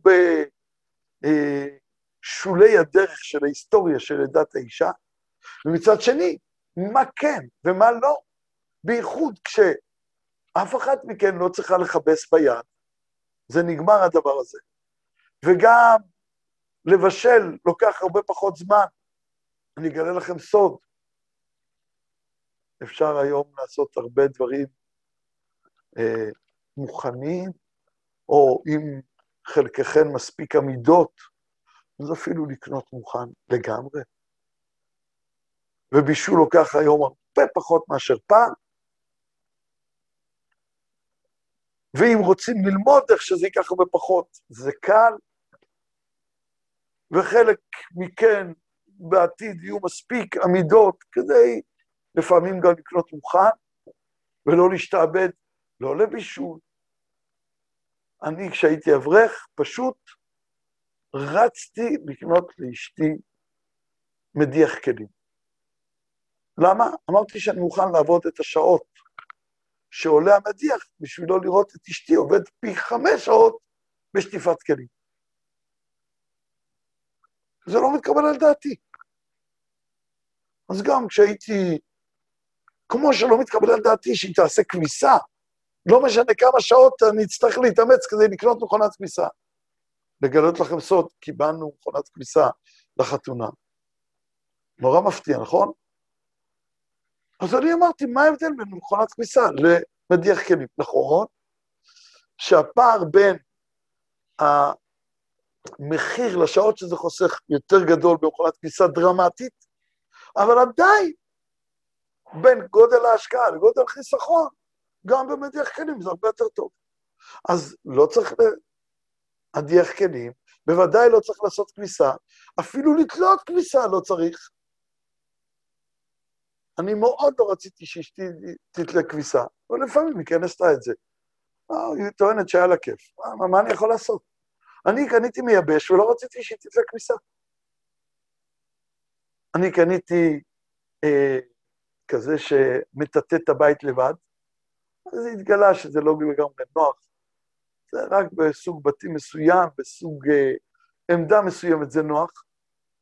Speaker 1: בשולי הדרך של ההיסטוריה של עדת האישה, ומצד שני, מה כן ומה לא, בייחוד כשאף אחת מכן לא צריכה לכבס ביד, זה נגמר הדבר הזה. וגם לבשל לוקח הרבה פחות זמן. אני אגלה לכם סוד, אפשר היום לעשות הרבה דברים אה, מוכנים, או אם חלקכם מספיק עמידות, אז אפילו לקנות מוכן לגמרי. ובישול לוקח היום הרבה פחות מאשר פעם. ואם רוצים ללמוד איך שזה ייקח הרבה פחות, זה קל. וחלק מכן בעתיד יהיו מספיק עמידות כדי לפעמים גם לקנות מוכן, ולא להשתעבד, לא לבישול. אני, כשהייתי אברך, פשוט רצתי לקנות לאשתי מדיח כלים. למה? אמרתי שאני מוכן לעבוד את השעות שעולה המדיח בשביל לא לראות את אשתי עובד פי חמש שעות בשטיפת כלים. זה לא מתקבל על דעתי. אז גם כשהייתי כמו שלא מתקבל על דעתי שהיא תעשה כביסה. לא משנה כמה שעות אני אצטרך להתאמץ כדי לקנות מכונת כביסה. לגלות לכם סוד, קיבלנו מכונת כביסה לחתונה. נורא מפתיע, נכון? אז אני אמרתי, מה ההבדל בין מכונת כביסה למדיח כלים? נכון, שהפער בין המחיר לשעות שזה חוסך יותר גדול במכונת כביסה דרמטית, אבל עדיין בין גודל ההשקעה לגודל חיסכון, גם במדיח כלים זה הרבה יותר טוב. אז לא צריך להדיח כלים, בוודאי לא צריך לעשות כביסה, אפילו לתלות כביסה לא צריך. אני מאוד לא רציתי שאשתי תתלה כביסה, אבל לפעמים היא כן עשתה את זה. היא טוענת שהיה לה כיף. מה, מה אני יכול לעשות? אני קניתי מייבש ולא רציתי שהיא תתלה כביסה. אני קניתי אה, כזה שמטאטא את הבית לבד, אז התגלה שזה לא לגמרי נוח. זה רק בסוג בתים מסוים, בסוג אה, עמדה מסוימת זה נוח.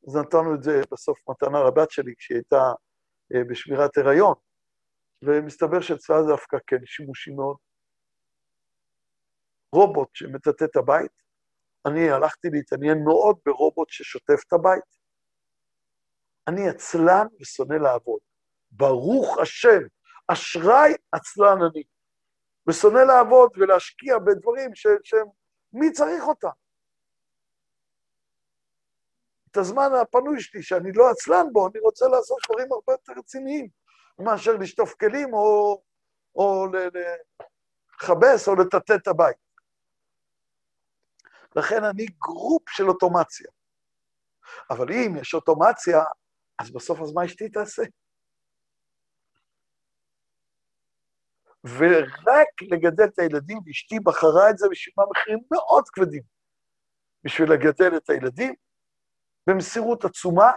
Speaker 1: אז נתנו את זה בסוף מתנה לבת שלי כשהיא הייתה אה, בשמירת הריון, ומסתבר שאצלה זה דווקא כן שימושי מאוד. רובוט שמטאטא את הבית, אני הלכתי להתעניין מאוד ברובוט ששוטף את הבית. אני עצלן ושונא לעבוד. ברוך השם, אשראי עצלן אני. ושונא לעבוד ולהשקיע בדברים שהם, מי צריך אותם? את הזמן הפנוי שלי, שאני לא עצלן בו, אני רוצה לעשות דברים הרבה יותר רציניים, מאשר לשטוף כלים או, או לכבס או לטאטא את הבית. לכן אני גרופ של אוטומציה. אבל אם יש אוטומציה, אז בסוף אז מה אשתי תעשה? ורק לגדל את הילדים, ואשתי בחרה את זה ושילמה מחירים מאוד כבדים בשביל לגדל את הילדים, במסירות עצומה,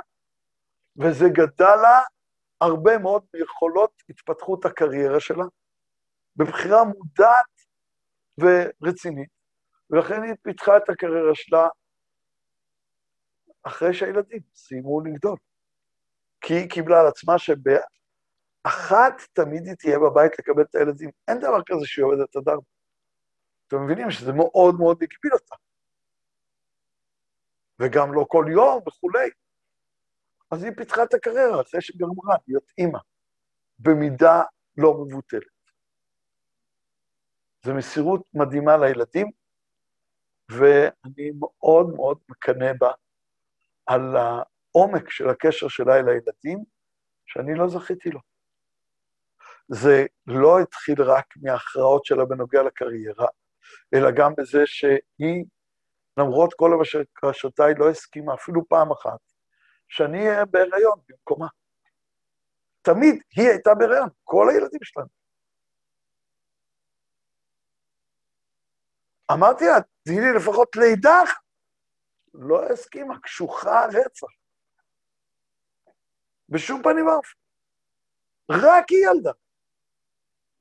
Speaker 1: וזה גדל לה הרבה מאוד מיכולות התפתחות הקריירה שלה, בבחירה מודעת ורצינית, ולכן היא פיתחה את הקריירה שלה אחרי שהילדים סיימו לגדול. כי היא קיבלה על עצמה שבאחת תמיד היא תהיה בבית לקבל את הילדים. אין דבר כזה שהיא עובדת עד ארבע. אתם מבינים שזה מאוד מאוד הגביל אותה. וגם לא כל יום וכולי. אז היא פיתחה את הקריירה אחרי שגמרה להיות אימא, במידה לא מבוטלת. זו מסירות מדהימה לילדים, ואני מאוד מאוד מקנא בה על העומק של הקשר שלה אל הילדים, שאני לא זכיתי לו. זה לא התחיל רק מההכרעות שלה בנוגע לקריירה, אלא גם בזה שהיא למרות כל הבקשותיי, לא הסכימה אפילו פעם אחת שאני אהיה בהיריון במקומה. תמיד היא הייתה בהיריון, כל הילדים שלנו. אמרתי לה, תני לי לפחות לידה לא הסכימה, קשוחה רצח. בשום פנים ואופן. רק היא ילדה.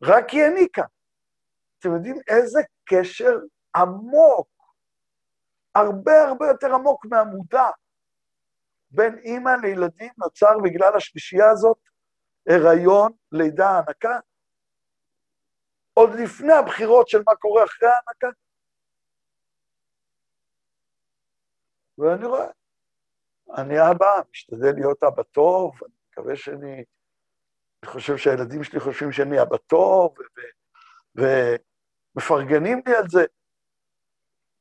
Speaker 1: רק היא העניקה. אתם יודעים איזה קשר עמוק הרבה הרבה יותר עמוק מהמודע בין אימא לילדים נוצר בגלל השלישייה הזאת, הריון, לידה, הנקה, עוד לפני הבחירות של מה קורה אחרי ההנקה. ואני רואה, אני אבא, משתדל להיות אבא טוב, אני מקווה שאני, אני חושב שהילדים שלי חושבים שאני אבא טוב, ומפרגנים לי על זה.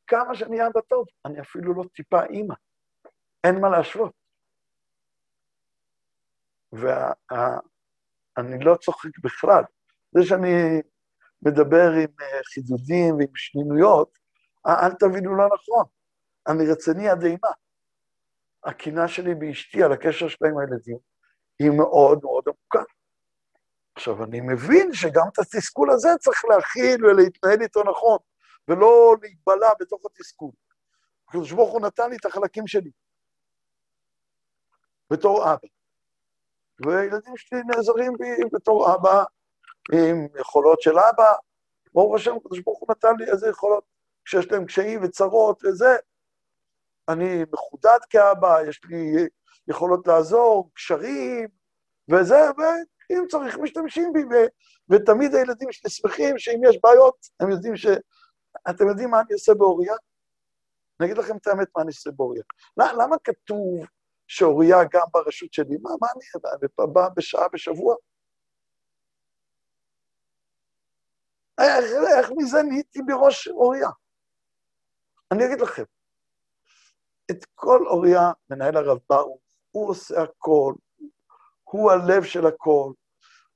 Speaker 1: כמה שאני אבא טוב, אני אפילו לא טיפה אימא. אין מה להשוות. ואני. לא צוחק בכלל. זה שאני מדבר עם אה, חידודים ועם שנינויות, אל תבינו לא נכון. אני רציני עד אימה. הקינה שלי באשתי על הקשר שלה עם הילדים היא מאוד מאוד עמוקה. עכשיו, אני מבין שגם את התסכול הזה צריך להכיל ולהתנהל איתו נכון. ולא להיבלע בתוך התסכול. הקדוש ברוך הוא נתן לי את החלקים שלי, בתור אבא. והילדים שלי נעזרים בי בתור אבא, עם יכולות של אבא. ברוך השם, הקדוש ברוך הוא נתן לי איזה יכולות, כשיש להם קשיים וצרות וזה. אני מחודד כאבא, יש לי יכולות לעזור, קשרים, וזה, ואם צריך, משתמשים בי, ו- ותמיד הילדים שלי שמחים שאם יש בעיות, הם יודעים ש... אתם יודעים מה אני עושה באוריה? אני אגיד לכם את האמת מה אני עושה באוריה. למה כתוב שאוריה גם ברשות שלי? מה, מה אני בא בשעה בשבוע? איך, איך מזה נהייתי בראש אוריה? אני אגיד לכם, את כל אוריה מנהל הרב ברוך, הוא עושה הכל, הוא הלב של הכל,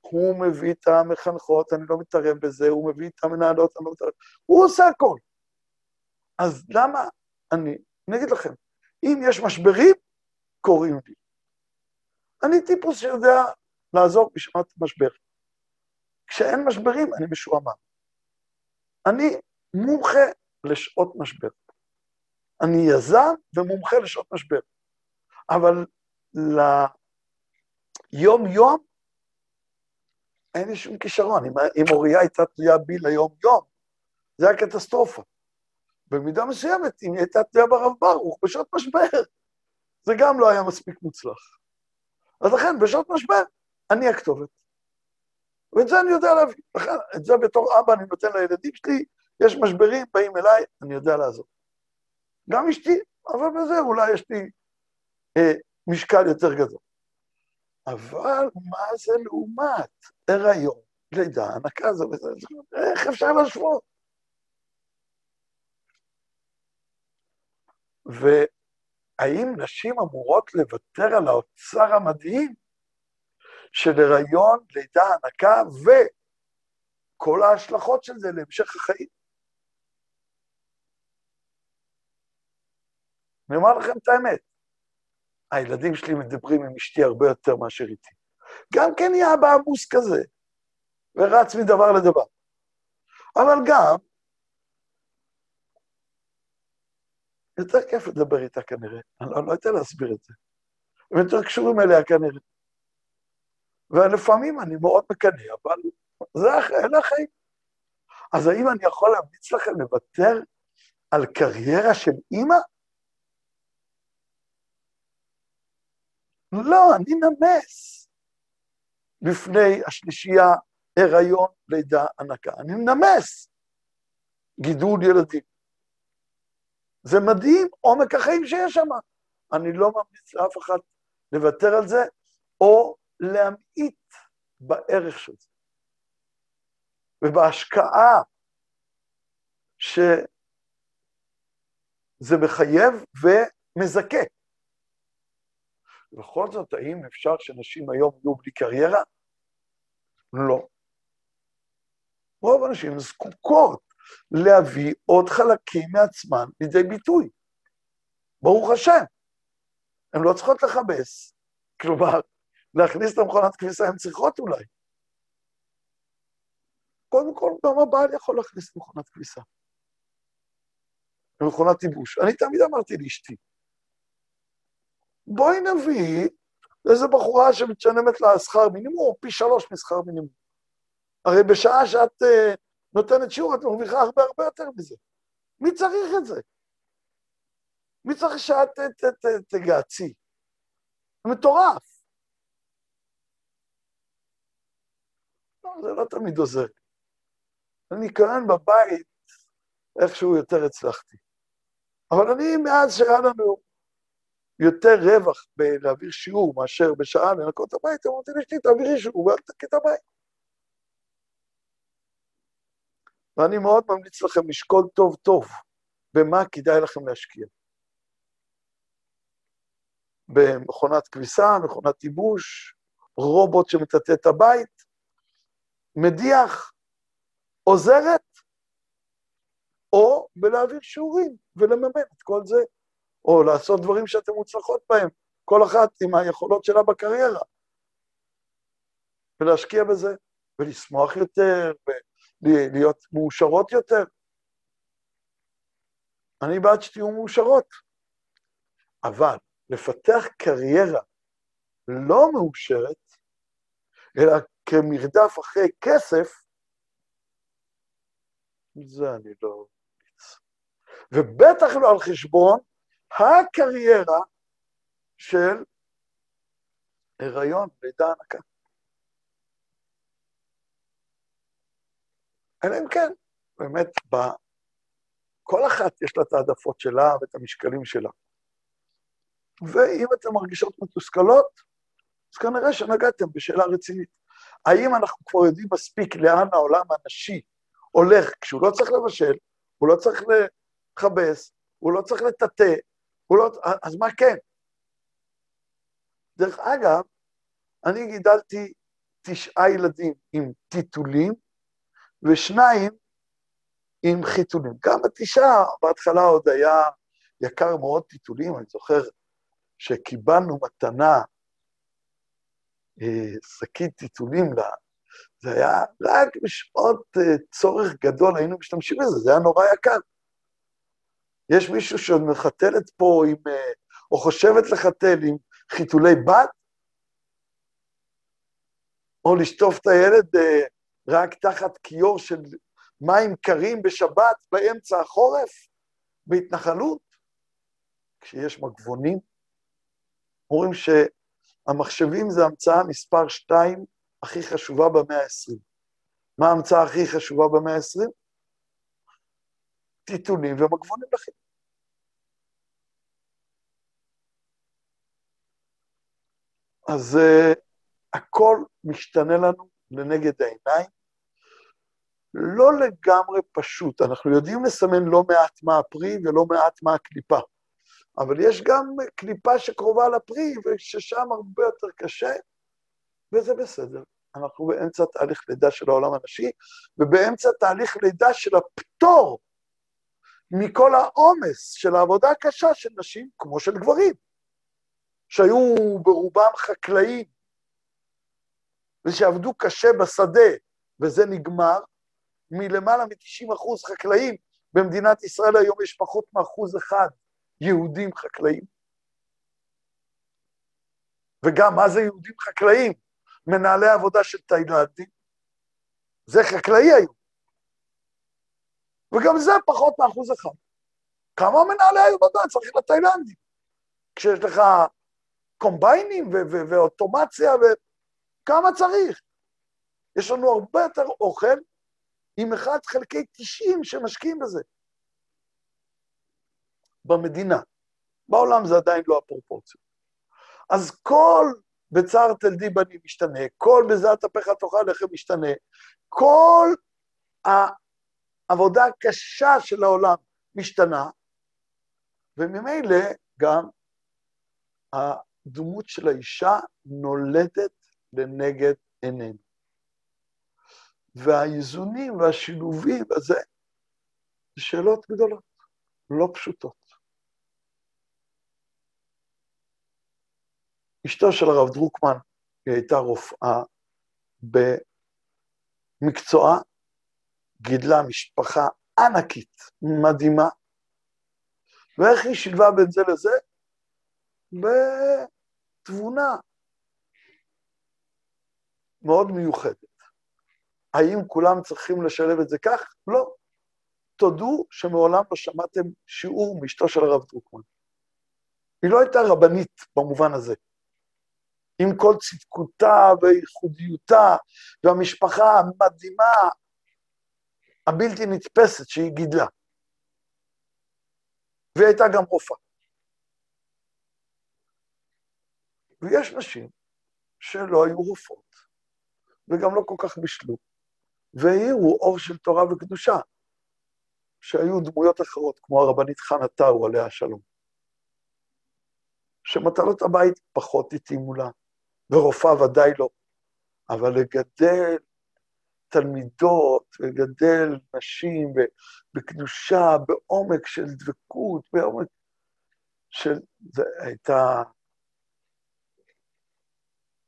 Speaker 1: הוא מביא את המחנכות, אני לא מתערב בזה, הוא מביא את המנהלות, אני לא מתערב, הוא עושה הכל. אז למה אני, אני אגיד לכם, אם יש משברים, קוראים לי. אני טיפוס שיודע לעזור בשעת משבר. כשאין משברים, אני משועמם. אני מומחה לשעות משבר. אני יזם ומומחה לשעות משבר. אבל ליום-יום אין לי שום כישרון. אם, אם אוריה הייתה תלויה בי ליום-יום, זה היה קטסטרופה. במידה מסוימת, אם היא הייתה תלויה ברב ברוך בשעות משבר, זה גם לא היה מספיק מוצלח. אז לכן, בשעות משבר, אני הכתובת. ואת זה אני יודע להביא. לכן, את זה בתור אבא אני נותן לילדים שלי, יש משברים, באים אליי, אני יודע לעזור. גם אשתי, אבל בזה אולי יש לי אה, משקל יותר גדול. אבל מה זה לעומת הריון, לידה, הנקה זה וזה, איך אפשר להשוות? והאם נשים אמורות לוותר על האוצר המדהים של הריון, לידה, הנקה וכל ההשלכות של זה להמשך החיים? אני אומר לכם את האמת, הילדים שלי מדברים עם אשתי הרבה יותר מאשר איתי. גם כן יהיה אבא עמוס כזה, ורץ מדבר לדבר. אבל גם, יותר כיף לדבר איתה כנראה, אני לא, לא יודע להסביר את זה. הם יותר קשורים אליה כנראה. ולפעמים אני מאוד מקנא, אבל זה אלה החיים. אז האם אני יכול להמליץ לכם לוותר על קריירה של אימא? לא, אני נמס בפני השלישייה, הריון, לידה, הנקה. אני נמס גידול ילדים. זה מדהים עומק החיים שיש שם. אני לא ממליץ לאף אחד לוותר על זה, או להמעיט בערך של זה. ובהשקעה שזה מחייב ומזכה. בכל זאת, האם אפשר שנשים היום יהיו בלי קריירה? לא. רוב הנשים זקוקות להביא עוד חלקים מעצמן לידי ביטוי. ברוך השם. הן לא צריכות לכבס. כלומר, להכניס את המכונת כביסה הן צריכות אולי. קודם כל, גם הבעל יכול להכניס את מכונת כביסה. ומכונת ייבוש. אני תמיד אמרתי לאשתי, בואי נביא איזה בחורה שמשלמת לה שכר מינימום, או פי שלוש משכר מינימום. הרי בשעה שאת uh, נותנת שיעור, את מרוויחה הרבה הרבה יותר מזה. מי צריך את זה? מי צריך שאת תגעצי? זה מטורף. לא, זה לא תמיד עוזר. אני כאן בבית, איכשהו יותר הצלחתי. אבל אני, מאז שהיה לנו יותר רווח בלהעביר שיעור מאשר בשעה לנקות את הבית, אמרתי לאשתי, תעבירי שיעור ואל תקי את הבית. ואני מאוד ממליץ לכם לשקול טוב טוב במה כדאי לכם להשקיע. במכונת כביסה, מכונת ייבוש, רובוט שמטאטא את הבית, מדיח, עוזרת, או בלהעביר שיעורים ולממן את כל זה. או לעשות דברים שאתן מוצלחות בהם, כל אחת עם היכולות שלה בקריירה. ולהשקיע בזה, ולשמוח יותר, ולהיות מאושרות יותר. אני בעד שתהיו מאושרות, אבל לפתח קריירה לא מאושרת, אלא כמרדף אחרי כסף, זה אני לא. ובטח לא על חשבון הקריירה של הריון, לידה הנקה. אלא אם כן, באמת. כל אחת יש לה את העדפות שלה ואת המשקלים שלה. ואם אתן מרגישות מתוסכלות, אז כנראה שנגעתם בשאלה רצינית. האם אנחנו כבר יודעים מספיק לאן העולם הנשי הולך כשהוא לא צריך לבשל, הוא לא צריך לכבס, הוא לא צריך לטאטא, לא, אז מה כן? דרך אגב, אני גידלתי תשעה ילדים עם טיטולים ושניים עם חיתולים. גם התשעה, בהתחלה עוד היה יקר מאוד טיטולים, אני זוכר שקיבלנו מתנה אה, שקית טיטולים לה, זה היה רק בשעות אה, צורך גדול, היינו משתמשים בזה, זה היה נורא יקר. יש מישהו שעוד מחתלת פה עם, אה, או חושבת לחתל עם חיתולי בת? או לשטוף את הילד רק תחת כיור של מים קרים בשבת באמצע החורף, בהתנחלות? כשיש מגבונים, אומרים שהמחשבים זה המצאה מספר שתיים הכי חשובה במאה ה-20. מה ההמצאה הכי חשובה במאה ה-20? טיטונים ומגבונים לכם. אז uh, הכל משתנה לנו לנגד העיניים. לא לגמרי פשוט, אנחנו יודעים לסמן לא מעט מה הפרי ולא מעט מה הקליפה, אבל יש גם קליפה שקרובה לפרי וששם הרבה יותר קשה, וזה בסדר. אנחנו באמצע תהליך לידה של העולם הנשי, ובאמצע תהליך לידה של הפטור מכל העומס של העבודה הקשה של נשים, כמו של גברים, שהיו ברובם חקלאים, ושעבדו קשה בשדה, וזה נגמר, מלמעלה מ-90 אחוז חקלאים, במדינת ישראל היום יש פחות מאחוז אחד יהודים חקלאים. וגם, מה זה יהודים חקלאים? מנהלי עבודה של תאילנדים. זה חקלאי היום. וגם זה פחות מאחוז אחד. כמה מנהלי עבודה צריך לתאילנדים? כשיש לך קומביינים ואוטומציה, וכמה צריך? יש לנו הרבה יותר אוכל עם 1 חלקי 90 שמשקיעים בזה. במדינה. בעולם זה עדיין לא הפרופורציות. אז כל בצער תלדי בנים משתנה, כל בזעת אפיך תאכל לחם משתנה, כל העבודה הקשה של העולם משתנה, וממילא גם הדמות של האישה נולדת לנגד עינינו. והאיזונים והשילובים הזה, זה שאלות גדולות, לא פשוטות. אשתו של הרב דרוקמן, היא הייתה רופאה במקצועה, גידלה משפחה ענקית, מדהימה, ואיך היא שילבה בין זה לזה? בתבונה מאוד מיוחדת. האם כולם צריכים לשלב את זה כך? לא. תודו שמעולם לא שמעתם שיעור מאשתו של הרב דרוקמן. היא לא הייתה רבנית במובן הזה. עם כל צדקותה וייחודיותה והמשפחה המדהימה, הבלתי נתפסת שהיא גידלה. והיא הייתה גם רופאה. ויש נשים שלא היו רופאות, וגם לא כל כך בישלו, והאירו אור של תורה וקדושה, שהיו דמויות אחרות, כמו הרבנית חנה טאו, עליה השלום, שמטלות הבית פחות התאימו לה, ורופאה ודאי לא, אבל לגדל תלמידות, לגדל נשים בקדושה, בעומק של דבקות, בעומק של... זו הייתה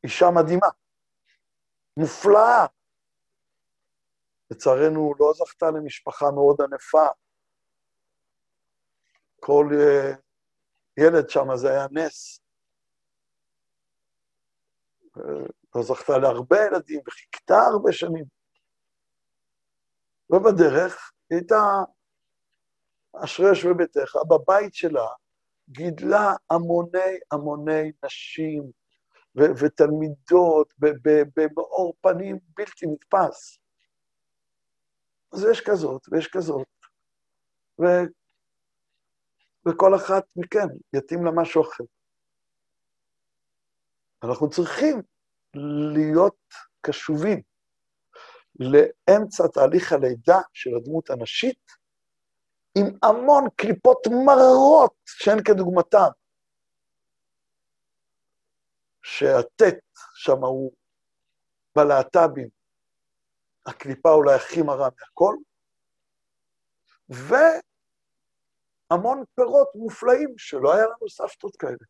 Speaker 1: אישה מדהימה, מופלאה. לצערנו, לא זכתה למשפחה מאוד ענפה. כל uh, ילד שם זה היה נס. לא זכתה להרבה ילדים וחיכתה הרבה שנים. ובדרך היא הייתה אשרי יושבי ביתך, בבית שלה גידלה המוני המוני נשים ו- ותלמידות במאור פנים בלתי נתפס. אז יש כזאת ויש כזאת, ו- וכל אחת מכן יתאים לה משהו אחר. אנחנו צריכים להיות קשובים לאמצע תהליך הלידה של הדמות הנשית, עם המון קליפות מרות שאין כדוגמתן. שהטט שם הוא בלהט"בים, הקליפה אולי הכי מרה מהכל, והמון פירות מופלאים שלא היה לנו סבתות כאלה.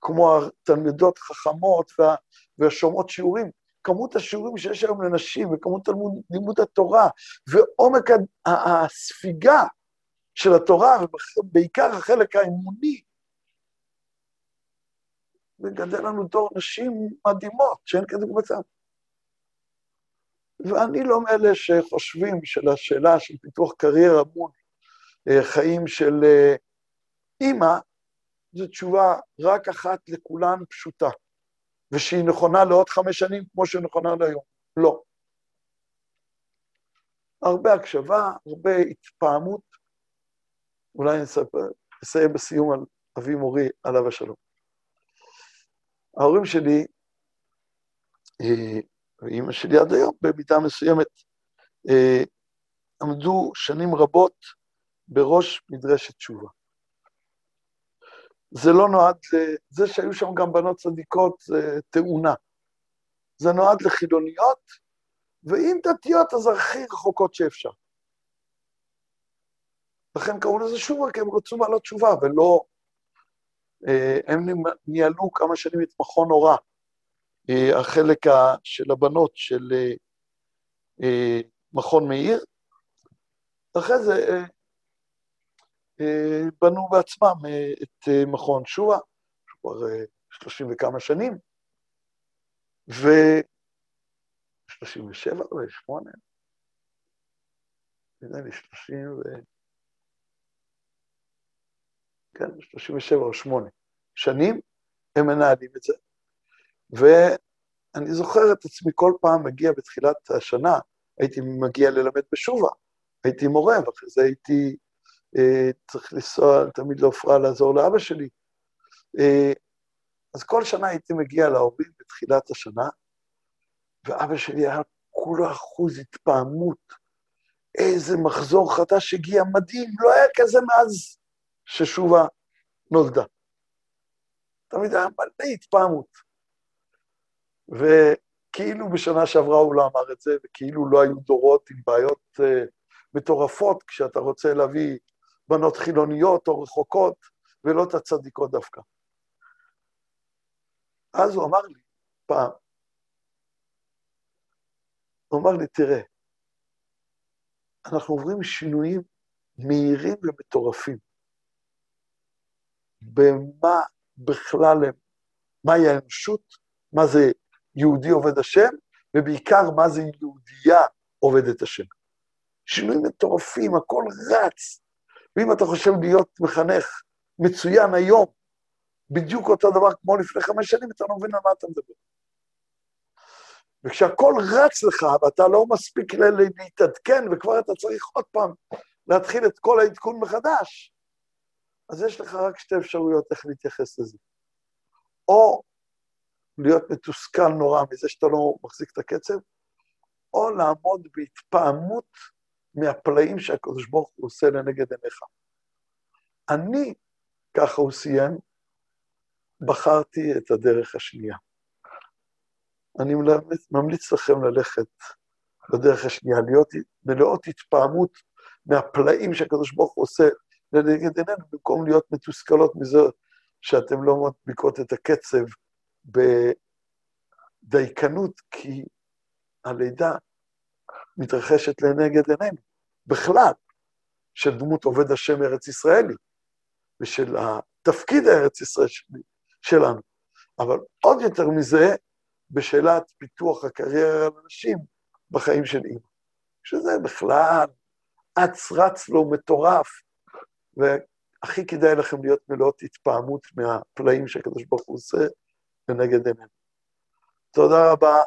Speaker 1: כמו התלמידות חכמות וה, והשומעות שיעורים, כמות השיעורים שיש היום לנשים וכמות לימוד התורה ועומק הספיגה של התורה, ובעיקר החלק האמוני, וגדל לנו דור נשים מדהימות, שאין כדוגמתן. ואני לא מאלה שחושבים שלשאלה של פיתוח קריירה מול אה, חיים של אה, אימא, זו תשובה רק אחת לכולן פשוטה, ושהיא נכונה לעוד חמש שנים כמו שהיא נכונה להיום. לא. הרבה הקשבה, הרבה התפעמות. אולי נסיים בסיום על אבי מורי, עליו השלום. ההורים שלי, אה, ואימא שלי עד היום, במידה מסוימת, אה, עמדו שנים רבות בראש מדרשת תשובה. זה לא נועד, זה שהיו שם גם בנות צדיקות זה תאונה. זה נועד לחילוניות, ואם דתיות אז הכי רחוקות שאפשר. לכן קראו לזה שובה, כי הם רצו מעלות תשובה, ולא... אה, הם ניהלו כמה שנים את מכון הוראה. אה, החלק של הבנות של אה, מכון מאיר. אחרי זה בנו בעצמם את מכון שואה, כבר שלושים וכמה שנים, ו... שלושים ושבע או שמונה? נראה לי שלושים ו... כן, שלושים ושבע או שמונה שנים, הם מנהלים את זה. ואני זוכר את עצמי כל פעם מגיע בתחילת השנה, הייתי מגיע ללמד בשובה, הייתי מורה, ואחרי זה הייתי אה, צריך לנסוע תמיד לעופרה לעזור לאבא שלי. אה, אז כל שנה הייתי מגיע להורים בתחילת השנה, ואבא שלי היה כולו אחוז התפעמות. איזה מחזור חדש הגיע, מדהים, לא היה כזה מאז ששובה נולדה. תמיד היה מלא התפעמות. וכאילו בשנה שעברה הוא לא אמר את זה, וכאילו לא היו דורות עם בעיות uh, מטורפות כשאתה רוצה להביא בנות חילוניות או רחוקות, ולא את הצדיקות דווקא. אז הוא אמר לי פעם, הוא אמר לי, תראה, אנחנו עוברים שינויים מהירים ומטורפים. במה בכלל הם, מהי האנושות, מה זה יהודי עובד השם, ובעיקר מה זה יהודייה עובדת השם. שינויים מטורפים, הכל רץ. ואם אתה חושב להיות מחנך מצוין היום, בדיוק אותו דבר כמו לפני חמש שנים, אתה לא מבין על מה אתה מדבר. וכשהכול רץ לך ואתה לא מספיק להתעדכן וכבר אתה צריך עוד פעם להתחיל את כל העדכון מחדש, אז יש לך רק שתי אפשרויות איך להתייחס לזה. או להיות מתוסכל נורא מזה שאתה לא מחזיק את הקצב, או לעמוד בהתפעמות מהפלאים שהקדוש ברוך הוא עושה לנגד עיניך. אני, ככה הוא סיים, בחרתי את הדרך השנייה. אני ממליץ לכם ללכת בדרך השנייה, להיות מלאות התפעמות מהפלאים שהקדוש ברוך הוא עושה לנגד עינינו, במקום להיות מתוסכלות מזה שאתם לא מדביקות את הקצב בדייקנות, כי הלידה מתרחשת לנגד עינינו, בכלל, של דמות עובד השם ארץ ישראלי, ושל התפקיד הארץ ישראל שלנו. אבל עוד יותר מזה, בשאלת פיתוח הקריירה לאנשים בחיים של אימא. שזה בכלל אץ רץ לו מטורף, והכי כדאי לכם להיות מלאות התפעמות מהפלאים שהקדוש ברוך הוא עושה לנגד עינינו. תודה רבה.